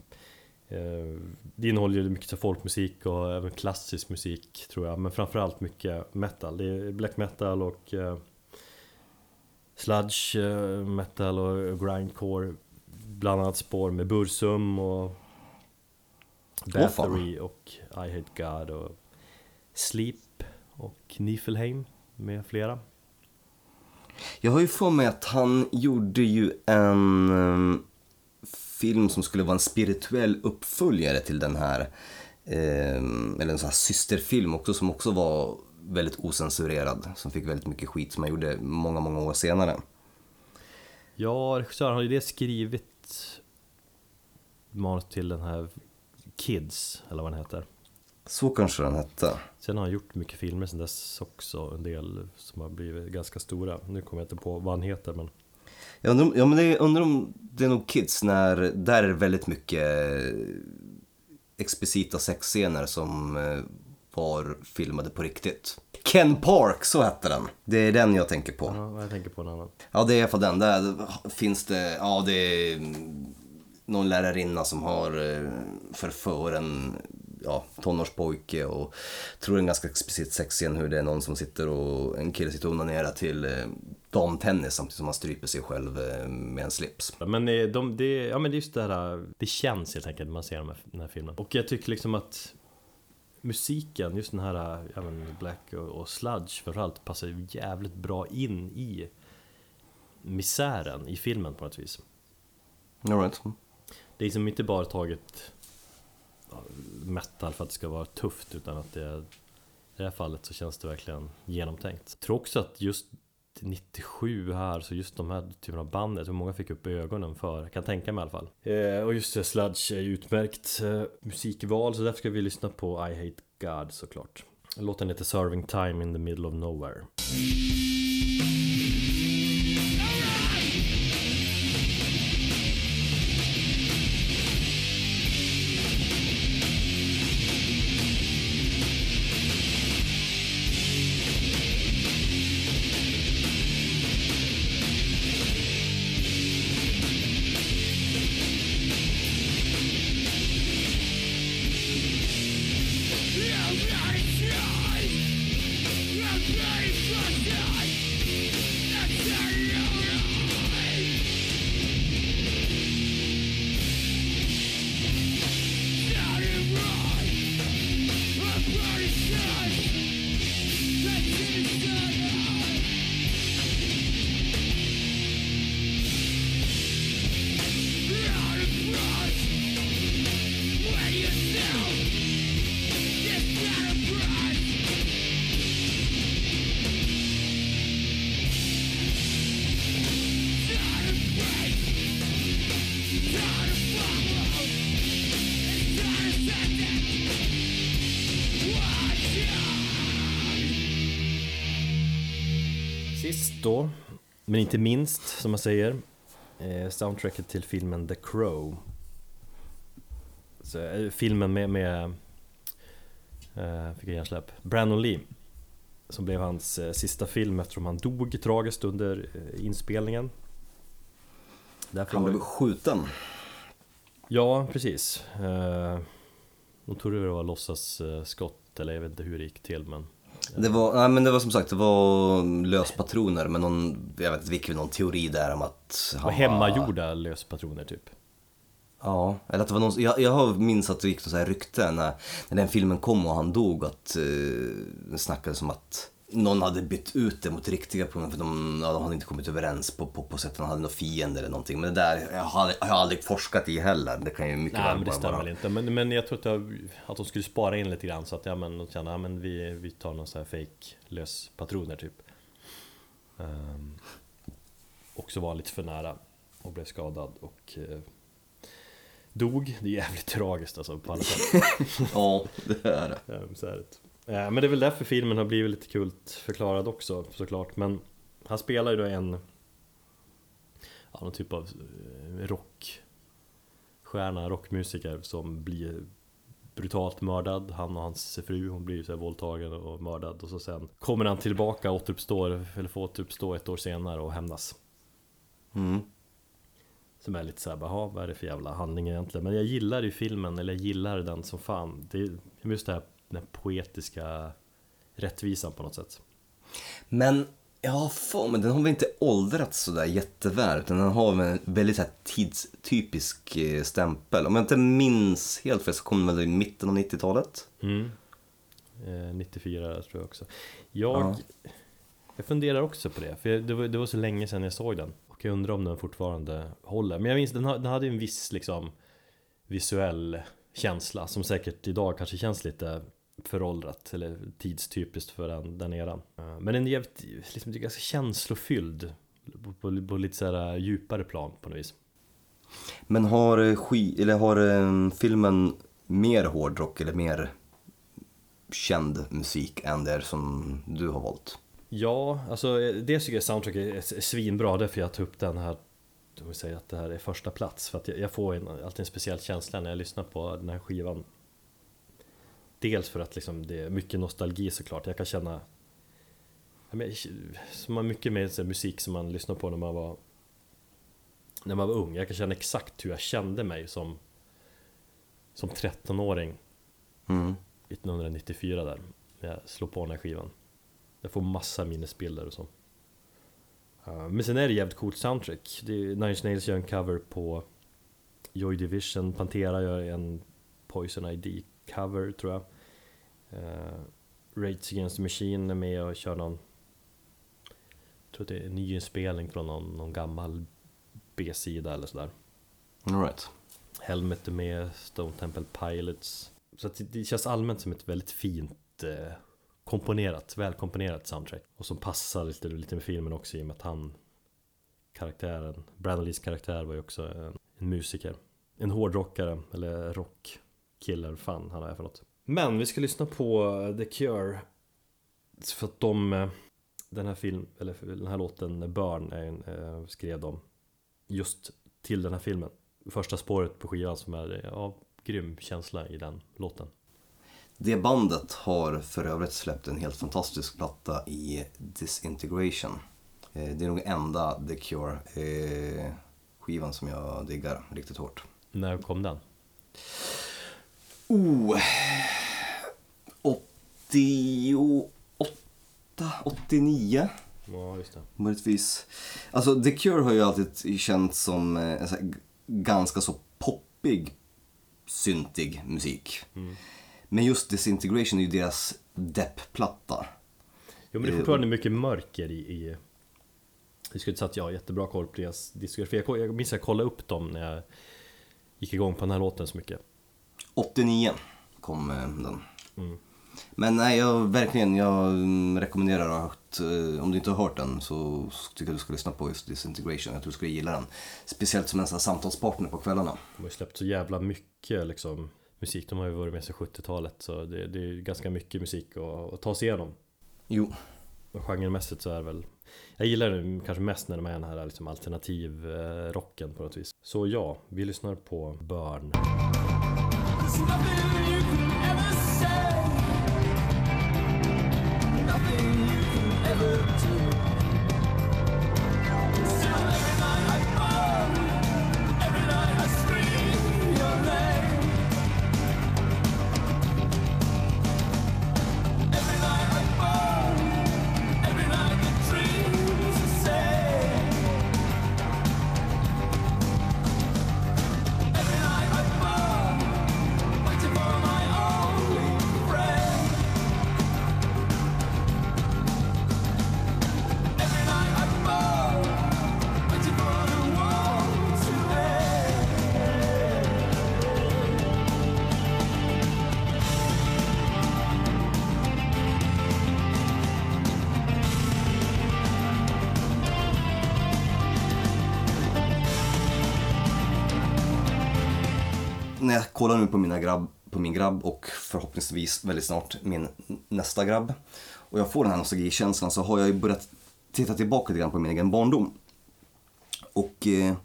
Eh, Det innehåller ju mycket folkmusik och även klassisk musik tror jag, men framförallt mycket metal. Det är black metal och eh, sludge eh, metal och grindcore. Bland annat spår med Bursum och. Bathory och I Hate God och Sleep och Niflheim med flera. Jag har ju för mig att han gjorde ju en eh, film som skulle vara en spirituell uppföljare till den här, eh, eller en sån här systerfilm också som också var väldigt osensurerad, som fick väldigt mycket skit som han gjorde många, många år senare. Ja, regissören har ju det skrivit manus till den här Kids, eller vad den heter. Så kanske den hette. Sen har han gjort mycket filmer sen dess också, en del som har blivit ganska stora. Nu kommer jag inte på vad han heter men Jag undrar, om- ja, men det är, undrar om det är nog Kids, när, där är det väldigt mycket explicita sexscener som eh, var filmade på riktigt. Ken Park, så hette den. Det är den jag tänker på. ja, jag tänker på en annan. Ja, det är i alla fall den. Där finns det, ja det är mm, någon lärarinna som har eh, förför en ja, tonårspojke och tror en ganska explicit sexscen hur det är någon som sitter och en kille sitter och onanerar till eh, damtennis samtidigt som han stryper sig själv eh, med en slips. Men eh, de, det, ja, men det är just det här, det känns helt enkelt när man ser de här, den här filmen. Och jag tycker liksom att musiken, just den här ja, men Black och, och Sludge framförallt passar ju jävligt bra in i misären i filmen på något vis. All right. Det är liksom inte bara tagit ja, metal för att det ska vara tufft utan att det i det här fallet så känns det verkligen genomtänkt. Jag tror också att just 97 här, så just de här typerna av band, jag tror många fick upp ögonen för, jag kan tänka mig i alla fall. Eh, och just det, Sludge är ju utmärkt eh, musikval, så därför ska vi lyssna på I Hate God såklart. Låten heter Serving Time in the Middle of Nowhere. Då, men inte minst som man säger, eh, soundtracket till filmen The Crow. Så, eh, filmen med, med eh, fick jag hjärnsläpp, Brandon Lee. Som blev hans sista film eftersom han dog tragiskt under inspelningen. Därför Han blev skjuten. Ja, precis. De trodde det var låtsasskott, eller jag vet inte hur det gick till men Det var, nej, men det var som sagt, det var löspatroner men någon, jag vet inte vilken, någon teori där om att han var hemmagjorda löspatroner typ. Ja, eller att det var någon, jag, jag har minns att det gick något så här rykte när, när den filmen kom och han dog att eh, snackades om att någon hade bytt ut det mot riktiga patroner för de, ja, de hade inte kommit överens på, på, på sättet, de hade någon fiende eller någonting. Men det där jag har, jag har aldrig forskat i heller, det kan ju mycket Nej väl men det bara stämmer väl inte. Men, men jag tror att, det, att de skulle spara in lite grann så att ja, men, de kände, ja, men vi, vi tar någon sån här fake löspatroner typ. Um, också var lite för nära och blev skadad och eh, dog. Det är jävligt tragiskt alltså på alla sätt. Ja, det är det. Ehm, så är det. Eh, Men det är väl därför filmen har blivit lite kult förklarad också såklart. Men han spelar ju då en ja, någon typ av eh, rock rockstjärna, rockmusiker som blir brutalt mördad. Han och hans fru, hon blir så här våldtagen och mördad och så sen kommer han tillbaka, återuppstår, eller får återuppstå ett år senare och hämnas. Mm. Som är lite såhär, jaha vad är det för jävla handling egentligen? Men jag gillar ju filmen, eller jag gillar den som fan. Det är just det här, den poetiska rättvisan på något sätt. Men jag har för mig, den har väl inte åldrats sådär jätteväl utan den har väl en väldigt så här tidstypisk eh, stämpel. Om jag inte minns helt fel så kom den väl i mitten av 90-talet? Mm. Eh, 94 tror jag också. Jag, Ja. jag funderar också på det, för det var, det var så länge sedan jag såg den. Och jag undrar om den fortfarande håller. Men jag minns, den, den hade ju en viss liksom visuell känsla som säkert idag kanske känns lite föråldrat eller tidstypiskt för den, den eran. Eh, Men den är jävligt, liksom, ganska känslofylld på, på, på lite så här djupare plan på något vis. Men har, eh, ski, eller har eh, filmen mer hårdrock eller mer känd musik än det som du har valt? Ja, alltså eh, dels tycker jag soundtracket är svinbra därför jag tar upp den här jag vill säga att det här är första plats för att jag, jag får en, alltid en speciell känsla när jag lyssnar på den här skivan Dels för att liksom det är mycket nostalgi såklart, jag kan känna som man mycket här musik som man lyssnar på när man var när man var ung, jag kan känna exakt hur jag kände mig som som 13-åring Mm. 1994 där när jag slår på den här skivan. Jag får massa minnesbilder och så. Men sen är det jävligt coolt soundtrack. Nine Inch Nails gör en cover på Joy Division Pantera gör en Poison ID cover tror jag. Uh, Rage Against the Machine är med och kör någon Jag tror att det är en nyinspelning från någon, någon gammal B-sida eller sådär. All right. Helmet är med, Stone Temple Pilots. Så det, det känns allmänt som ett väldigt fint eh, komponerat, välkomponerat soundtrack. Och som passar lite, lite med filmen också i och med att han Karaktären, Brandon Lees karaktär var ju också en, en musiker. En hårdrockare, eller rockkille, vad fan han är för något Men vi ska lyssna på The Cure För att de eh, Den här film, eller den här låten Burn är en, eh, skrev de Just till den här filmen Första spåret på skivan som är ja, grym känsla i den låten Det bandet har för övrigt släppt en helt fantastisk platta i Disintegration. Eh, Det är nog enda The Cure eh, skivan som jag diggar riktigt hårt. När kom den? Oh, 88, 89 Ja, just det möjligtvis. Alltså The Cure har ju alltid känts som eh, så här ganska så poppig, syntig musik. Men just Disintegration är ju deras depp-platta. Jo men det är fortfarande mycket mörker i, i Jag skulle inte säga att jag har jättebra koll på deras diskografi Jag, jag minns att jag kollade upp dem när jag gick igång på den här låten så mycket 89 kom eh, den. Mm. Men nej, jag verkligen, jag mm, rekommenderar högt. eh, Om du inte har hört den så tycker jag du ska lyssna på just Disintegration. Jag tror du skulle gilla den. Speciellt som en sån här samtalspartner på kvällarna. De har ju släppt så jävla mycket liksom musik De har ju varit med sedan 70-talet så det, det är ganska mycket musik att, att ta sig igenom Jo, Och genremässigt så är det väl Jag gillar det kanske mest när de är den här liksom alternativ eh, på något vis Så ja, vi lyssnar på Burn nothing you can ever say. Kolla kollar nu på, mina grabb, på min grabb och förhoppningsvis väldigt snart min nästa grabb och jag får den här nostalgikänslan så har jag ju börjat titta tillbaka lite grann på min egen barndom. Och eh,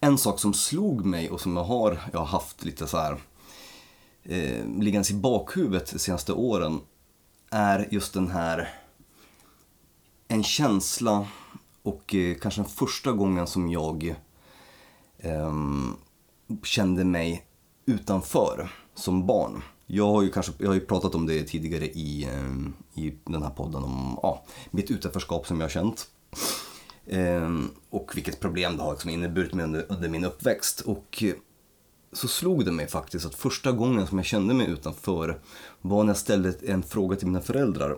en sak som slog mig och som jag har, jag har haft lite så här eh, liggandes i bakhuvudet de senaste åren är just den här en känsla och eh, kanske den första gången som jag eh, kände mig utanför som barn. Jag har ju, kanske, jag har ju pratat om det tidigare i, ehm, i den här podden om ja, mitt utanförskap som jag har känt. Ehm, och vilket problem det har liksom inneburit mig under, under min uppväxt. Och så slog det mig faktiskt att första gången som jag kände mig utanför var när jag ställde en fråga till mina föräldrar.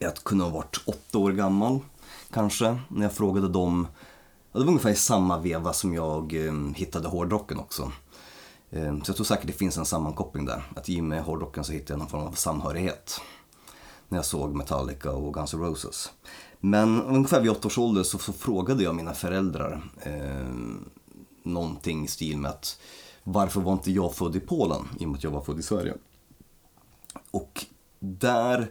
Jag kunde ha varit åtta år gammal kanske, när jag frågade dem. Ja, det var ungefär i samma veva som jag eh, hittade hårdrocken också. Ehm, så jag tror säkert det finns en sammankoppling där. Att i och med hårdrocken så hittade jag någon form av samhörighet. När jag såg Metallica och Guns N' Roses. Men ungefär vid åtta års ålder så, så frågade jag mina föräldrar eh, någonting i stil med att varför var inte jag född i Polen i och med att jag var född i Sverige? Och där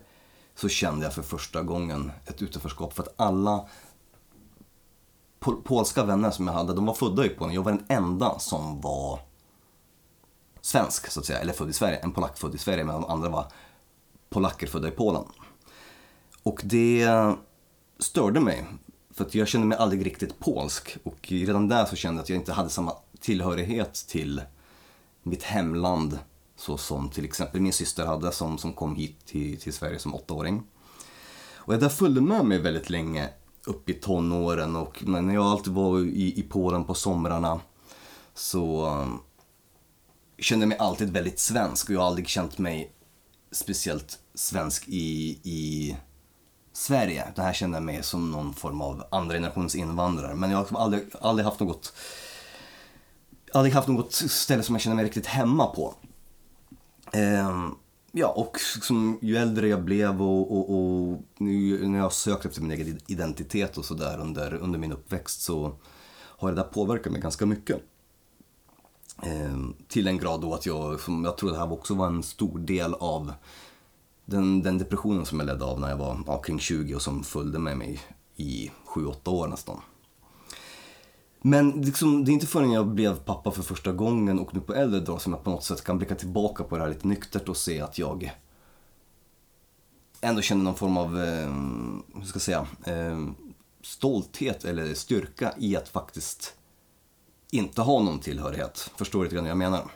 så kände jag för första gången ett utanförskap för att alla pol- polska vänner som jag hade, de var födda i Polen. Jag var den enda som var svensk så att säga, eller född i Sverige. En polack född i Sverige, medan de andra var polacker födda i Polen. Och det störde mig, för att jag kände mig aldrig riktigt polsk. Och redan där så kände jag att jag inte hade samma tillhörighet till mitt hemland så som till exempel min syster hade som, som kom hit till, till Sverige som åttaåring. Och det där följde med mig väldigt länge upp i tonåren och när jag alltid var i, i Polen på somrarna så kände mig alltid väldigt svensk och jag har aldrig känt mig speciellt svensk i, i Sverige. Det här kände jag mig som någon form av andra generationens invandrare. Men jag har liksom aldrig, aldrig haft något aldrig haft något ställe som jag känner mig riktigt hemma på. Ehm, ja, och som, ju äldre jag blev och, och, och nu, när jag sökt efter min egen identitet och sådär under, under min uppväxt så har det där påverkat mig ganska mycket. Ehm, till en grad då att jag, som jag tror det här också var en stor del av den, den depressionen som jag ledde av när jag var ja, kring 20 och som följde med mig i 7-8 år nästan. Men liksom, det är inte förrän jag blev pappa för första gången och nu på äldre dagar som jag på något sätt kan blicka tillbaka på det här lite nyktert och se att jag ändå känner någon form av, eh, hur ska jag säga, eh, stolthet eller styrka i att faktiskt inte ha någon tillhörighet. Förstår du lite grann vad jag menar?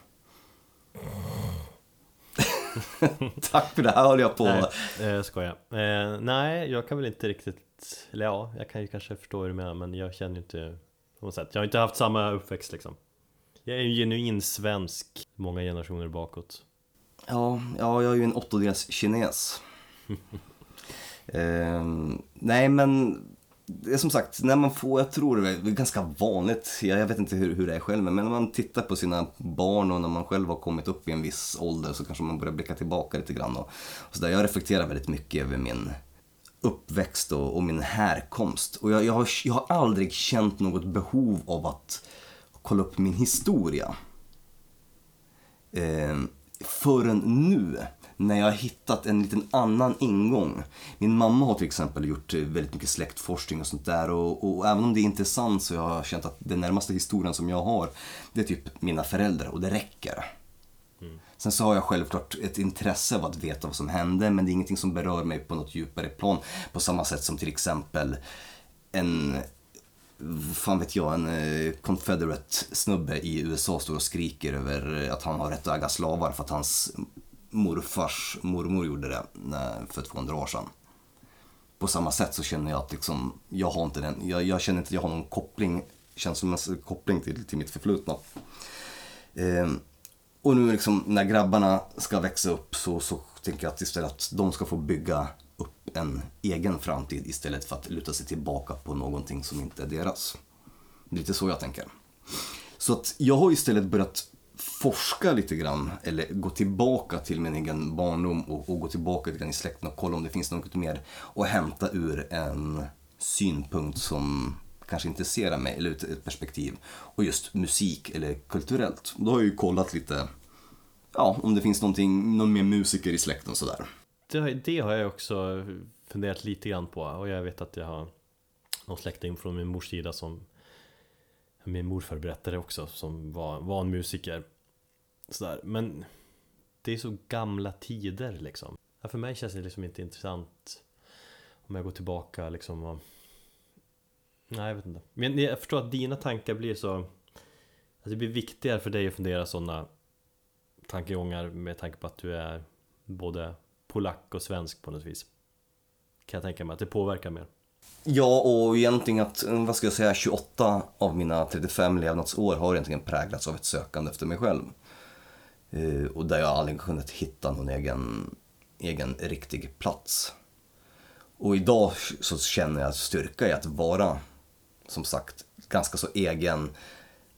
Tack för det här håller jag på. Nej, eh, skojar. Eh, nej, jag kan väl inte riktigt, eller ja, jag kan ju kanske förstå hur du menar men jag känner ju inte på något sätt. Jag har inte haft samma uppväxt liksom. Jag är ju genuin svensk, många generationer bakåt. Ja, ja, jag är ju en åttondels kines. Ehm, nej, men det är som sagt, när man får, jag tror det är ganska vanligt, jag, jag vet inte hur, hur det är själv, men när man tittar på sina barn och när man själv har kommit upp i en viss ålder så kanske man börjar blicka tillbaka lite grann. Och, och så där. Jag reflekterar väldigt mycket över min uppväxt och, och min härkomst. Och jag, jag, har, jag har aldrig känt något behov av att kolla upp min historia. Eh, förrän nu, när jag har hittat en liten annan ingång. Min mamma har till exempel gjort eh, väldigt mycket släktforskning och sånt där och, och även om det är intressant så jag har jag känt att den närmaste historien som jag har, det är typ mina föräldrar och det räcker. Sen så har jag självklart ett intresse av att veta vad som hände men det är ingenting som berör mig på något djupare plan. På samma sätt som till exempel en, fan vet jag, en eh, confederate snubbe i USA står och skriker över att han har rätt att äga slavar för att hans morfars mormor gjorde det eh, för 200 år sedan. På samma sätt så känner jag att liksom, jag har inte den, jag, jag känner inte att jag har någon koppling, känslomässig koppling till, till mitt förflutna. Ehm, och nu liksom när grabbarna ska växa upp så, så tänker jag att istället att de ska få bygga upp en egen framtid istället för att luta sig tillbaka på någonting som inte är deras. Det är lite så jag tänker. Så att jag har istället börjat forska lite grann, eller gå tillbaka till min egen barndom och, och gå tillbaka lite grann i släkten och kolla om det finns något mer att hämta ur en synpunkt som kanske intresserar mig, eller ut ett perspektiv. Och just musik eller kulturellt. Då har jag ju kollat lite, ja, om det finns någonting, någon mer musiker i släkten sådär. Det, det har jag också funderat lite grann på och jag vet att jag har någon släkting från min mors sida som min morfar berättade också som var, var en musiker. Sådär, men Det är så gamla tider liksom. Ja, För mig känns det liksom inte intressant Om jag går tillbaka liksom och Nej jag vet inte. Men jag förstår att dina tankar blir så Att det blir viktigare för dig att fundera sådana Tankegångar med tanke på att du är Både polack och svensk på något vis. Kan jag tänka mig att det påverkar mer. Ja, och egentligen att, eh, vad ska jag säga, 28 av mina 35 levnadsår har egentligen präglats av ett sökande efter mig själv. Eh, och där jag aldrig kunnat hitta någon egen, egen riktig plats. Och idag så känner jag styrka i att vara, som sagt, ganska så egen,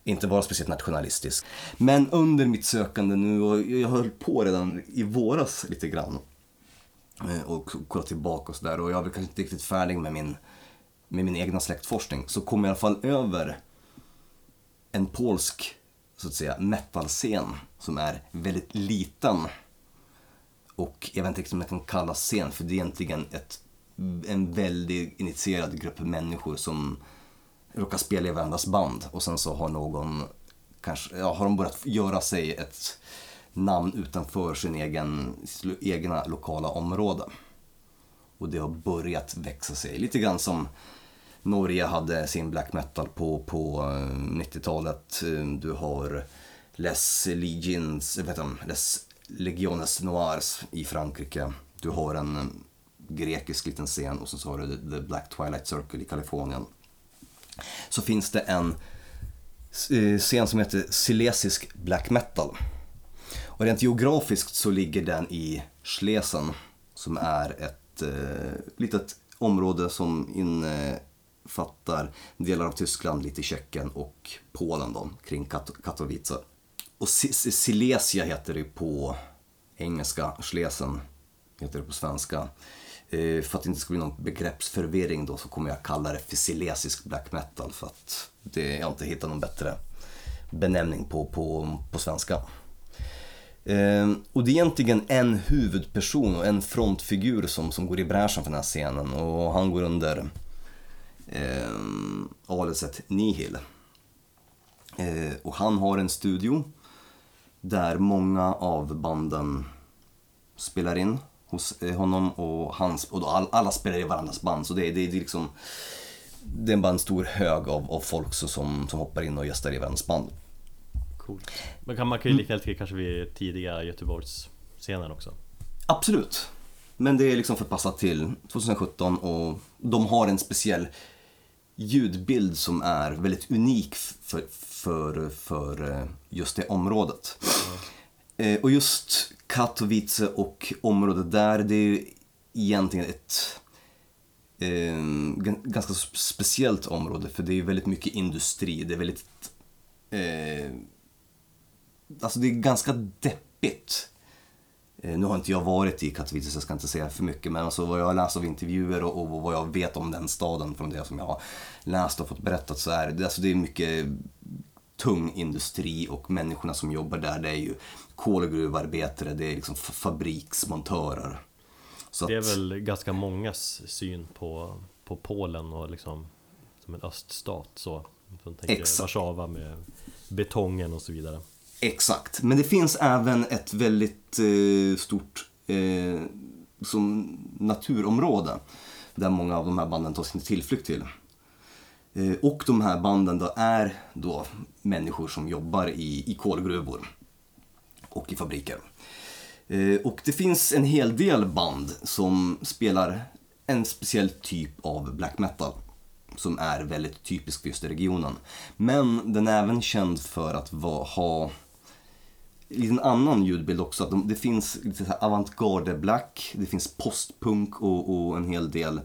inte vara speciellt nationalistisk. Men under mitt sökande nu, och jag höll på redan i våras lite grann, Eh, och kolla tillbaka och sådär. Och jag är väl kanske inte riktigt färdig med min, med min egna släktforskning. Så kom jag i alla fall över en polsk så att säga metalscen som är väldigt liten. Och jag vet inte riktigt om jag kan kalla scen för det är egentligen ett, en väldigt initierad grupp människor som råkar spela i varandras band. Och sen så har någon kanske, ja, har de börjat göra sig ett namn utanför sin egen, egna lokala område. Och det har börjat växa sig. Lite grann som Norge hade sin black metal på, på eh, 90-talet. Eh, du har Les Legions, eh, vet inte, Les Legiones Noirs i Frankrike. Du har en grekisk liten scen och sen så har du The- Black Twilight Circle i Kalifornien. Så finns det en scen som heter silesisk black metal. Och rent geografiskt så ligger den i Schlesen som är ett eh, litet område som innefattar delar av Tyskland, lite Tjeckien och Polen då, kring Kat- Katowice. Och Silesia heter det på engelska, Schlesen heter det på svenska. Eh, för att det inte ska bli någon begreppsförvirring då så kommer jag kalla det för silesisk black metal för att det, jag har inte hittat någon bättre benämning på, på, på svenska. Eh, och det är egentligen en huvudperson och en frontfigur som, som går i bräschen för den här scenen och han går under eh, aliaset Nihil. Eh, och han har en studio där många av banden spelar in hos eh, honom och, hans, och då all, alla spelar i varandras band så det, är- det, det är liksom det är bara en stor hög av, av folk så, som, som hoppar in och gästar i varandras band. Coolt Men kan, man kan ju lika helt kanske vid tidiga Göteborgsscenen också Absolut. Men det är liksom förpassat till 2017 och de har en speciell ljudbild som är väldigt unik för, för, för eh, just det området. Eh, Och just Katowice och området där, det är ju egentligen ett eh, gan- ganska speciellt område för det är ju väldigt mycket industri. Det är väldigt... Eh, alltså det är ganska deppigt. Eh, Nu har inte jag varit i Katowice så jag ska inte säga för mycket men alltså vad jag har läst av intervjuer och, och vad jag vet om den staden från det som jag har läst och fått berättat så är det, alltså det är mycket tung industri och människorna som jobbar där det är ju kolgruvarbetare, det är liksom fabriksmontörer. Så Det är att- väl ganska mångas syn på, på Polen och liksom Som en öststat så Som tänker Exakt. Warszawa med betongen och så vidare Exakt, men det finns även ett väldigt eh, stort eh, som naturområde där många av de här banden tar sin tillflykt till. Eh, och de här banden då är då människor som jobbar i, i kolgruvor och i fabriker. Eh, och det finns en hel del band som spelar en speciell typ av black metal som är väldigt typisk för just regionen. Men den är även känd för att va, ha en annan ljudbild också. Att de, det finns lite så avantgarde black, det finns postpunk och, och en hel del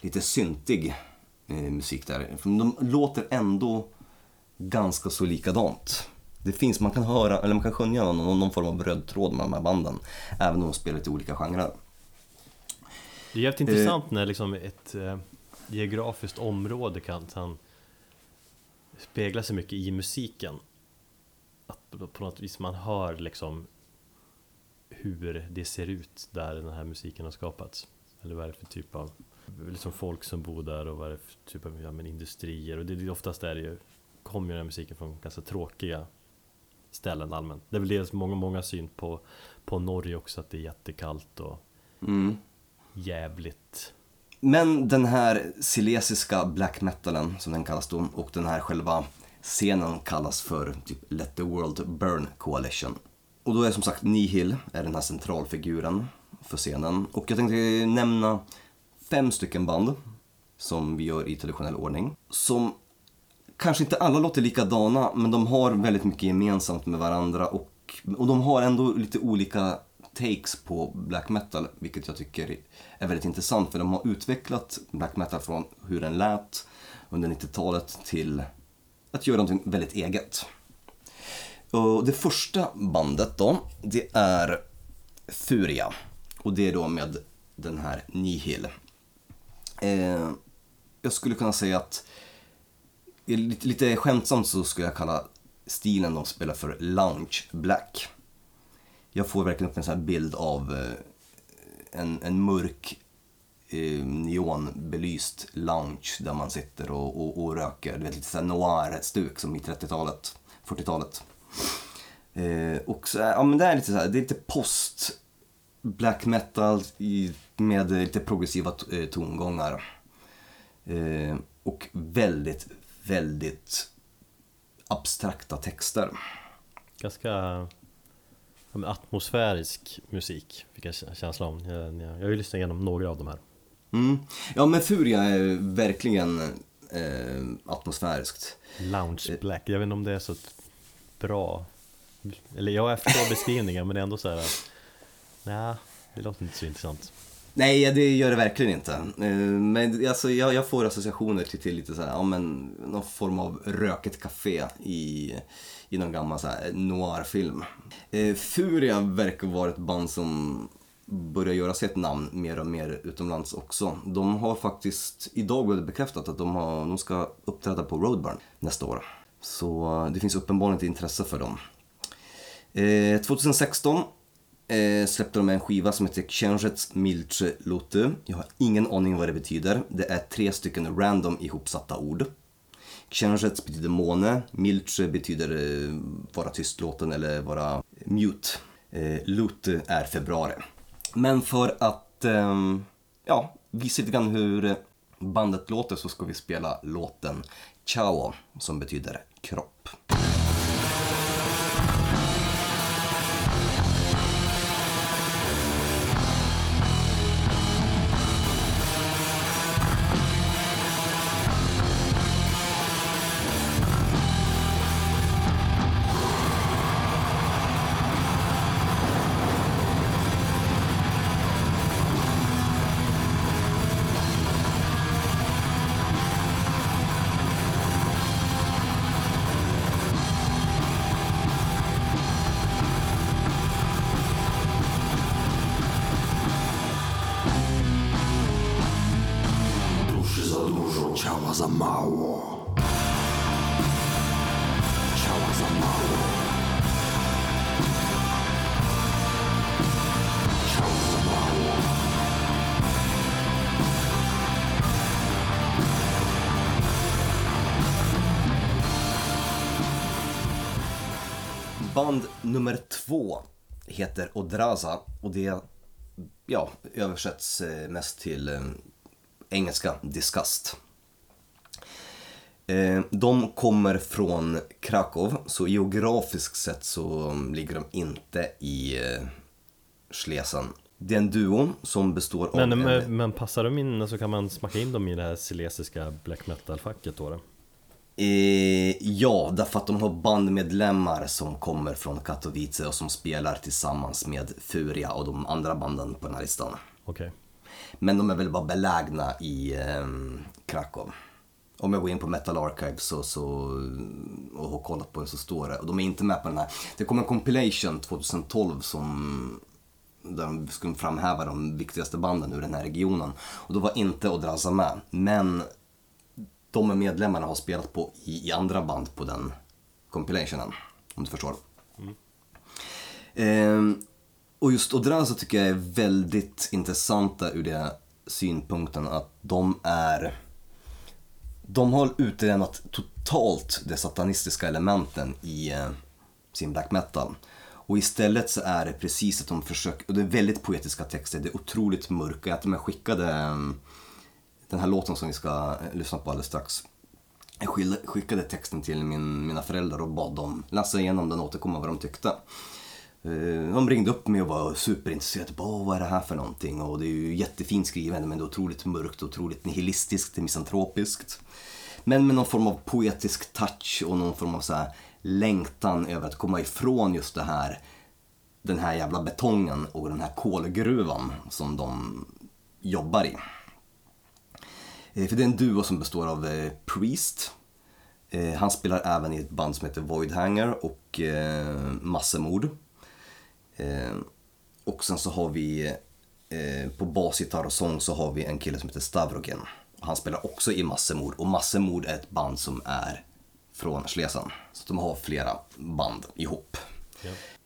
lite syntig eh, musik där. De låter ändå ganska så likadant. Det finns, man kan höra, eller man kan skönja någon, någon form av röd tråd med de här banden. Även om de spelar lite olika genrer. Det är jävligt intressant när liksom ett eh, geografiskt område kan, kan spegla sig mycket i musiken. Att på- något vis man hör liksom hur det ser ut där den här musiken har skapats. Eller vad är det för typ av liksom folk som bor där och vad är det för typ av ja, men industrier. Och det, det, oftast är det ju kommer ju den här musiken från ganska tråkiga ställen allmänt. Det är väl dels många, många syn på, på Norge också, att det är jättekallt och Mm. jävligt. Men den här silesiska black metalen, som den kallas då, och den här själva scenen kallas för typ Let the World Burn Coalition. Och då är som sagt Nihil är den här centralfiguren för scenen. Och jag tänkte nämna fem stycken band som vi gör i traditionell ordning. Som kanske inte alla låter likadana, men de har väldigt mycket gemensamt med varandra och, och de har ändå lite olika takes på black metal, vilket jag tycker är väldigt intressant för de har utvecklat black metal från hur den lät under 90-talet till att göra någonting väldigt eget. Och det första bandet då, det är Furia. Och det är då med den här Nihil. Eh, jag skulle kunna säga att lite, lite skämtsamt så skulle jag kalla stilen de spelar för lounge black. Jag får verkligen upp en sån här bild av eh, en, en mörk eh, neonbelyst lounge där man sitter och, och, och röker. Du vet, lite såhär noir-stuk som i 30-talet, 40-talet. Eh, och så, ja men det är lite så här, det är lite post black metal i, med lite progressiva eh, tongångar. Eh, och väldigt, väldigt abstrakta texter. Ganska atmosfärisk musik, fick jag känsla om. Jag, jag, jag har ju lyssnat igenom några av de här. Mm. Ja men Furia är verkligen eh, atmosfäriskt. Lounge Black, jag vet inte om det är så bra Eller jag förstår beskrivningen men det är ändå så här. Nej, det låter inte så intressant Nej, det gör det verkligen inte. Eh, Men alltså, jag, jag får associationer till, till lite så här, ja, men, någon form av röket café i, i någon gammal så här, noirfilm. Eh, Furia verkar vara ett band som börjar göra sig ett namn mer och mer utomlands också. De har faktiskt, idag blev det bekräftat att de, har, de ska uppträda på Roadburn nästa år. Så eh, det finns uppenbarligen ett intresse för dem. Eh, 2016 eh, släppte de en skiva som heter Księżyc Milczy Luty. Jag har ingen aning vad det betyder. Det är tre stycken random ihopsatta ord. Księżyc betyder måne, Milczy betyder eh, vara tystlåten eller vara mute. Eh, Luty är februari. Men för att eh, ja, visa lite grann hur bandet låter så ska vi spela låten Ciao som betyder kropp. Heter Odraza och det ja, översätts eh, mest till eh, engelska Disgust. Eh, De kommer från Krakow, så geografiskt sett så mm, ligger de inte i Schlesien. Det är en duo som består av Men, en... men, men passar de in så kan man smacka in dem i det här silesiska black metal-facket då? Eh, ja, därför att de har bandmedlemmar som kommer från Katowice och som spelar tillsammans med Furia och de andra banden på den här listan. Okej Men de är väl bara belägna i eh, Krakow. Om jag går in på Metal Archive så, så, och har kollat på det så står det, och de är inte med på den här. Det kom en compilation 2012 som där de skulle framhäva de viktigaste banden ur den här regionen. Och då var inte Odraza med, men de medlemmarna har spelat på i, i andra band på den compilationen. Om du förstår. Ehm, och just Odraza tycker jag är väldigt intressanta ur den synpunkten att de är De har utelämnat totalt de satanistiska elementen i eh, sin black metal. Och istället så är det precis att de försöker, och det är väldigt poetiska texter, det är otroligt mörka. Jag till och med skickade eh, den här låten som vi ska eh, lyssna på alldeles strax. Jag skickade texten till min, mina föräldrar och bad dem läsa igenom den och återkomma vad de tyckte. Eh, de ringde upp mig och var superintresserade. Bara, vad är det här för någonting? Och det är ju jättefint skrivet men det är otroligt mörkt, otroligt nihilistiskt, misantropiskt. Men med någon form av poetisk touch och någon form av så här längtan över att komma ifrån just det här den här jävla betongen och den här kolgruvan som de jobbar i. Eh, För det är en duo som består av eh, Priest. Eh, han spelar även i ett band som heter Voidhanger och Massemord. Och sen så har vi på basgitarr och sång så har vi en kille som heter Stavrogen. Han spelar också i Massemord och Massemord är ett band som är från Schlesien. Så de har flera band ihop.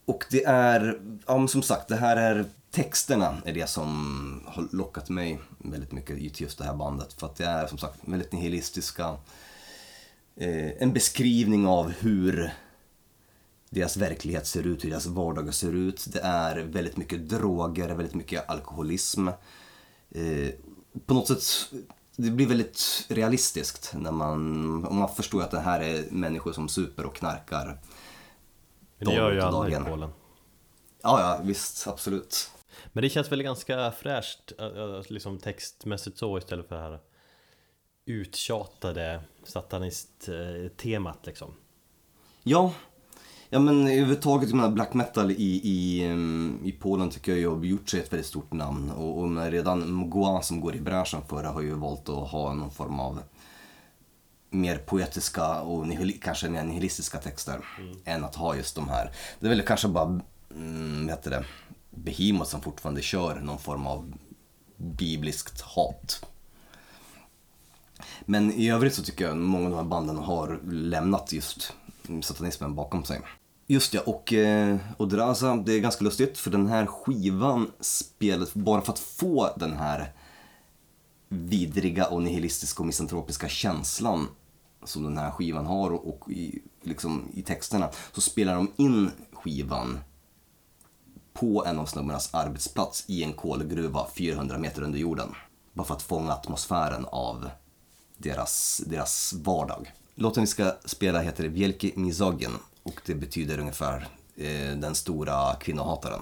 Och det är, ja men som sagt, det här är texterna är det som har lockat mig väldigt mycket till just det här bandet. För att det är som sagt väldigt nihilistiska. Eh, en beskrivning av hur deras verklighet ser ut, hur deras vardag ser ut. Det är väldigt mycket droger, väldigt mycket alkoholism. Eh, på något sätt, det blir väldigt realistiskt när man, om man förstår att det här är människor som super och knarkar. Men det gör ju alla i. Polen. Ja, ja, visst, absolut. Men det känns väl ganska fräscht, liksom textmässigt så istället för det här uttjatade satanist-temat liksom. Ja, ja men överhuvudtaget, menar, black metal i, i, em, i Polen tycker jag ju har gjort sig ett väldigt stort namn. Och, och redan Mgła som går i bräschen för det har ju valt att ha någon form av mer poetiska och nihil, kanske mer nihilistiska texter än att ha just de här. Det är väl kanske bara, mm, vad heter det, Behemoth som fortfarande kör någon form av bibliskt hat. Men i övrigt så tycker jag att många av de här banden har lämnat just satanismen bakom sig. Just ja, och eh, Odraza, det är ganska lustigt för den här skivan spelades bara för att få den här vidriga och nihilistiska och misantropiska känslan som den här skivan har och, och i, liksom, i texterna så spelar de in skivan på en av snubbarnas arbetsplats i en kolgruva 400 meter under jorden. Bara för att fånga atmosfären av deras, deras vardag. Låten vi ska spela heter Vielki Mizogin och det betyder ungefär eh, den stora kvinnohataren.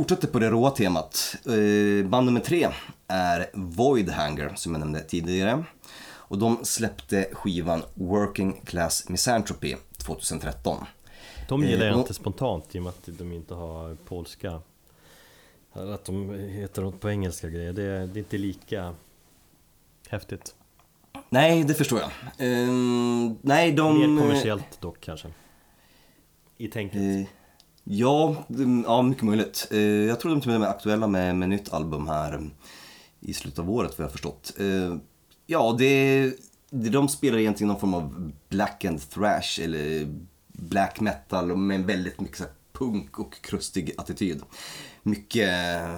Fortsätter på det råa temat. Eh, Band nummer tre är Voidhanger som jag nämnde tidigare. Och de släppte skivan Working Class Misanthropy 2013. De gillar jag Eh, inte spontant i och med att de inte har polska Att de heter något på engelska grejer, det är, det är inte lika häftigt Nej, det förstår jag. Eh, nej, de... Mer kommersiellt dock kanske I tänket Eh, ja, mm, ja, mycket möjligt. Eh, jag tror de till och med är aktuella med, med nytt album här mm, i slutet av året, vad jag har förstått. Eh, ja, det, det de spelar egentligen någon form av black and thrash eller black metal med väldigt mycket så här punk och krustig attityd. Mycket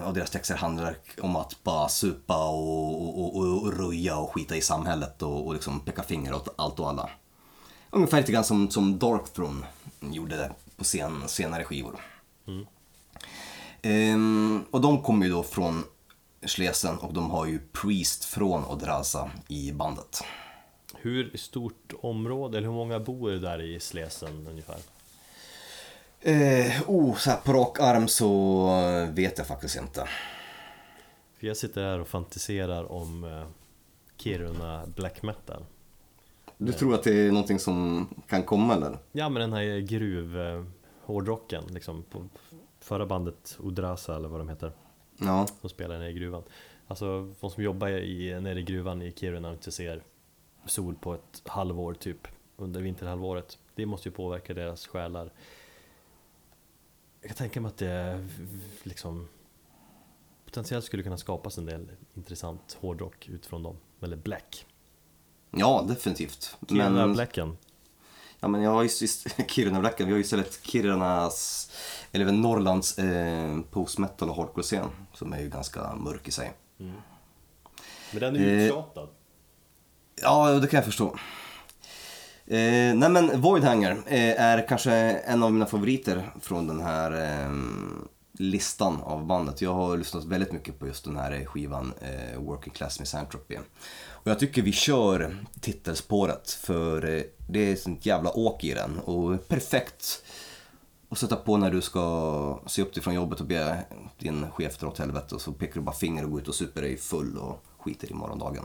av deras texter handlar om att bara supa och, och, och, och röja och skita i samhället och, och liksom peka finger åt allt och alla. Ungefär lite grann som, som Darkthrone gjorde det på sen, senare skivor. Ehm, och de kommer ju då från Schlesien och de har ju Priest från Odraza i bandet. Hur stort område, eller hur många bor där i Slesen ungefär? Eh, oh, så här på rak arm så vet jag faktiskt inte. För jag sitter här och fantiserar om eh, Kiruna black metal. Du tror att det är någonting som kan komma eller? Ja men den här gruv eh, hårdrocken liksom på förra bandet Odrasa eller vad de heter. Ja, som spelar nere i gruvan. Alltså de som jobbar i, nere i gruvan i Kiruna och inte ser sol på ett halvår typ under vinterhalvåret Det måste ju påverka deras själar. Jag kan tänka mig att det liksom potentiellt skulle kunna skapas en del intressant hårdrock utifrån dem Eller black ja definitivt. Kiruna Men, blacken ja, men jag har ju ist- Kiruna Blacken, vi har ju istället Kirunas, eller även Norrlands eh, post metal och hardcore scen som är ju ganska mörk i sig. Men den är ju Eh, uttjatad Ja, det kan jag förstå. Eh, nej men Voidhanger eh, är kanske en av mina favoriter från den här eh, listan av bandet. Jag har lyssnat väldigt mycket på just den här skivan eh, Working Class Misanthropy. Och jag tycker vi kör titelspåret för eh, det är sånt jävla åk i den och perfekt att sätta på när du ska se upp dig från jobbet och be din chef dra åt helvete och så pekar du bara finger och går ut och super dig full och skiter i morgondagen.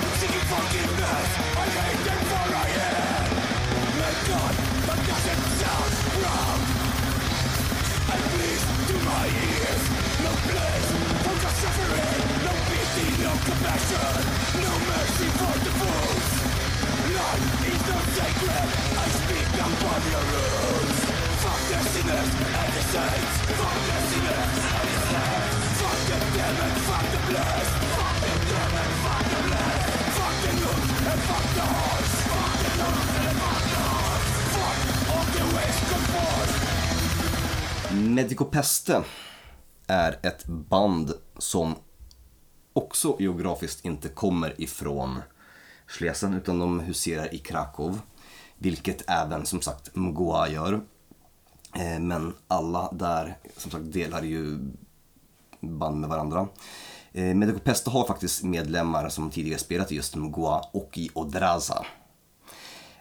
seeking forgiveness. I hate them for I am. A God that doesn't sound proud. And please to my ears, no place for the suffering, no pity, no compassion, no mercy for the fools. Life is not sacred. I speak upon your rules. Fuck the sinners and the saints. Fuck the sinners and the saints. Fuck the demon, fuck the blessed. Fuck the demon, fuck fuck the horse. Fuck the horse. Fuck the force. Medico Peste är ett band som också geografiskt inte kommer ifrån Schlesien utan de huserar i Krakow. Vilket även som sagt Mgoa gör. Eh, men alla där som sagt delar ju band med varandra. Eh, Medico Pesto har faktiskt medlemmar som tidigare spelat i just Mgoa och i Odraza.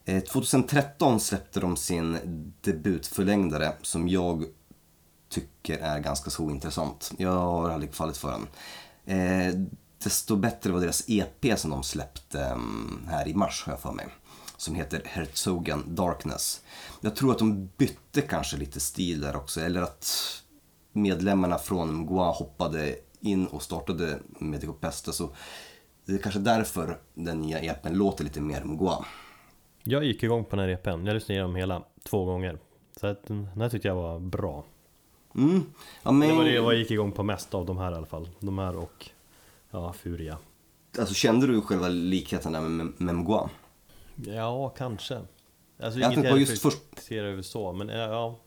Eh, 2013 släppte de sin debutförlängdare som jag tycker är ganska så intressant. Jag har aldrig fallit för den. Eh, desto bättre var deras EP som de släppte mm, här i mars har jag för mig. Som heter Herzogen Darkness. Jag tror att de bytte kanske lite stil där också. Eller att medlemmarna från Mgoa hoppade in och startade Medico Peste. Så det är kanske därför den nya EPn låter lite mer Mgoa. Jag gick igång på den här EPn, jag lyssnade igenom hela två gånger Så att den här tyckte jag var bra Mm. Ja, men... Det var det jag gick igång på mest av de här i alla fall De här och Ja, Furia Alltså kände du själva likheten där med, med Mgoa? Ja, kanske Alltså Jag inget tänkte på just reflekterar över så, men ja,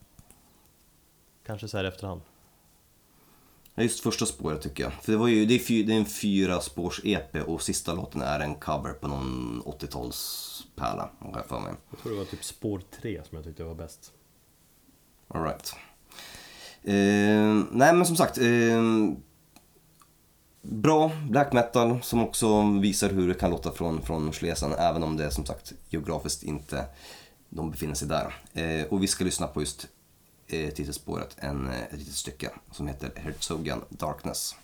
Kanske så här efterhand Ja, just första spåret tycker jag. För det, var ju, det, är, fy, det är en fyra spårs EP och sista låten är en cover på någon 80-talspärla, har jag för mig. Jag tror det var typ spår 3 som jag tyckte var bäst All right. Eh, nej men som sagt. Eh, bra black metal som också visar hur det kan låta från, från Schlesien. Även om det som sagt geografiskt inte de befinner sig där. Eh, och vi ska lyssna på just Eh, titelspåret, en, eh, ett litet stycke som heter Herzogen Darkness.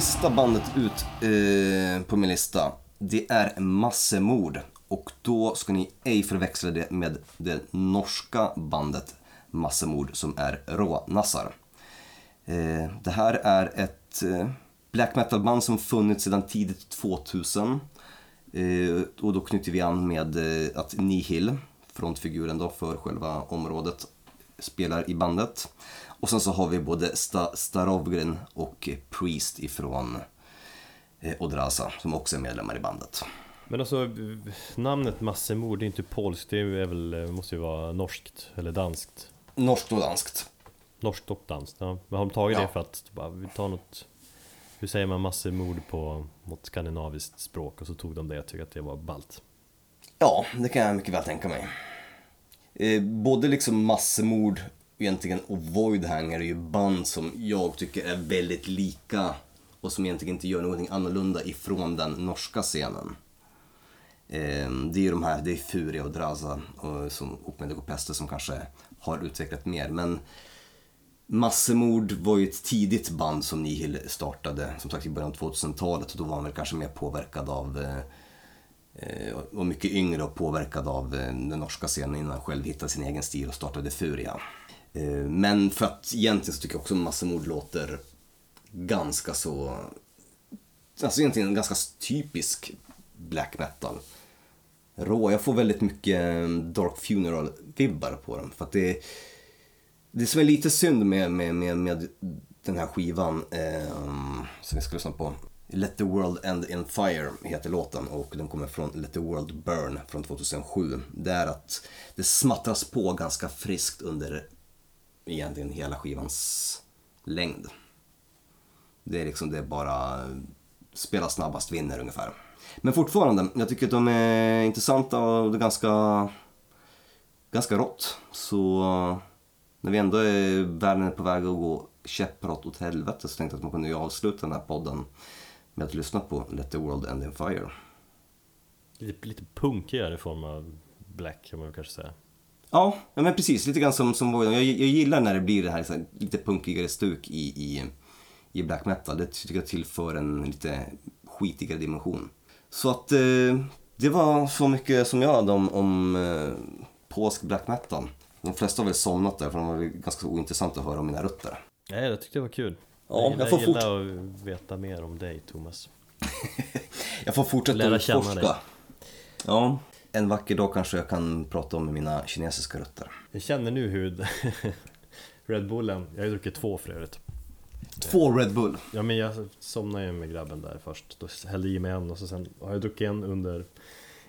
Sista bandet ut eh, på min lista, det är Massemord. Och då ska ni ej förväxla det med det norska bandet Massemord som är Rånassar. Eh, det här är ett eh, black metal-band som funnits sedan tidigt 2000. Eh, och då knyter vi an med eh, att Nihil, frontfiguren då för själva området, spelar i bandet. Och sen så har vi både Sta- Starovgren och Priest ifrån eh, Odrasa som också är medlemmar i bandet. Men alltså namnet Massemord, det är inte polskt, det är väl, eh, måste ju vara norskt eller danskt. Norskt och danskt. Norskt och danskt, ja. Men har de tagit Ja. det för att bara, vi tar något Hur säger man massemord på något skandinaviskt språk och så tog de det, jag tycker att det var ballt. Ja, det kan jag mycket väl tänka mig. Eh, både liksom massemord egentligen och Voidhanger är ju band som jag tycker är väldigt lika och som egentligen inte gör någonting annorlunda ifrån den norska scenen. Eh, det är ju de här, det är Furia och Draza och, som, och Medico Peste som kanske har utvecklat mer. Men Massemord var ju ett tidigt band som Nihil startade, som sagt i början av 2000-talet och då var han väl kanske mer påverkad av eh, eh, och mycket yngre och påverkad av eh, den norska scenen innan han själv hittade sin egen stil och startade Furia. Eh, men för att egentligen så tycker jag också Massamord låter ganska så, alltså egentligen en ganska typisk black metal. Rå, jag får väldigt mycket mm, Dark Funeral-vibbar på dem för att det det som är lite synd med, med, med, med den här skivan eh, som vi ska lyssna på. Let the world end in fire heter låten och den kommer från Let the world burn från 2007. Det är att det smattras på ganska friskt under egentligen hela skivans längd. Det är liksom det är bara spela snabbast vinner ungefär. Men fortfarande, jag tycker att de är intressanta och det är ganska, ganska rått. Så när vi ändå är världen är på väg att gå käpprätt åt helvete så tänkte jag att man kunde ju avsluta den här podden med att lyssna på Let the world end in fire. Lite, lite punkigare form av black kan man väl kanske säga. Ja, men precis. Lite grann som, som jag, jag gillar när det blir det här liksom, lite punkigare stuk i, i, i black metal. Det tycker jag tillför en lite skitigare dimension. Så att eh, det var så mycket som jag hade om, om eh, polsk black metal. De flesta har väl somnat där för de var ganska ointressant att höra om mina rötter. Nej, jag tyckte det var kul. Ja, jag gillar, jag får gillar att veta mer om dig Thomas. Jag får fortsätta Lära känna utforska. dig. Ja, en vacker dag kanske jag kan prata om mina kinesiska rötter. Jag känner nu hur Red Bullen, jag har ju druckit två för övrigt. Två Red Bull. Ja men jag somnade ju med grabben där först, då hällde jag i mig en och så sen har jag druckit en under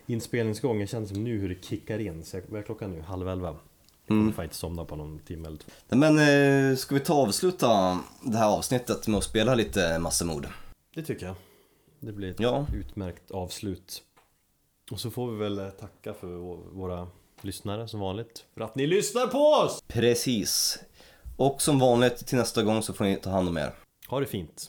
inspelningsgången, det känns som nu hur det kickar in, så jag, vad är klockan nu? Halv elva? Jag kommer fan inte somna på någon timme eller två Men eh, ska vi ta och avsluta det här avsnittet med att spela lite massemord? Det tycker jag Det blir ett Ja. utmärkt avslut Och så får vi väl eh, tacka för vå- våra lyssnare som vanligt För att ni lyssnar på oss! Precis. Och som vanligt till nästa gång så får ni ta hand om er. Ha det fint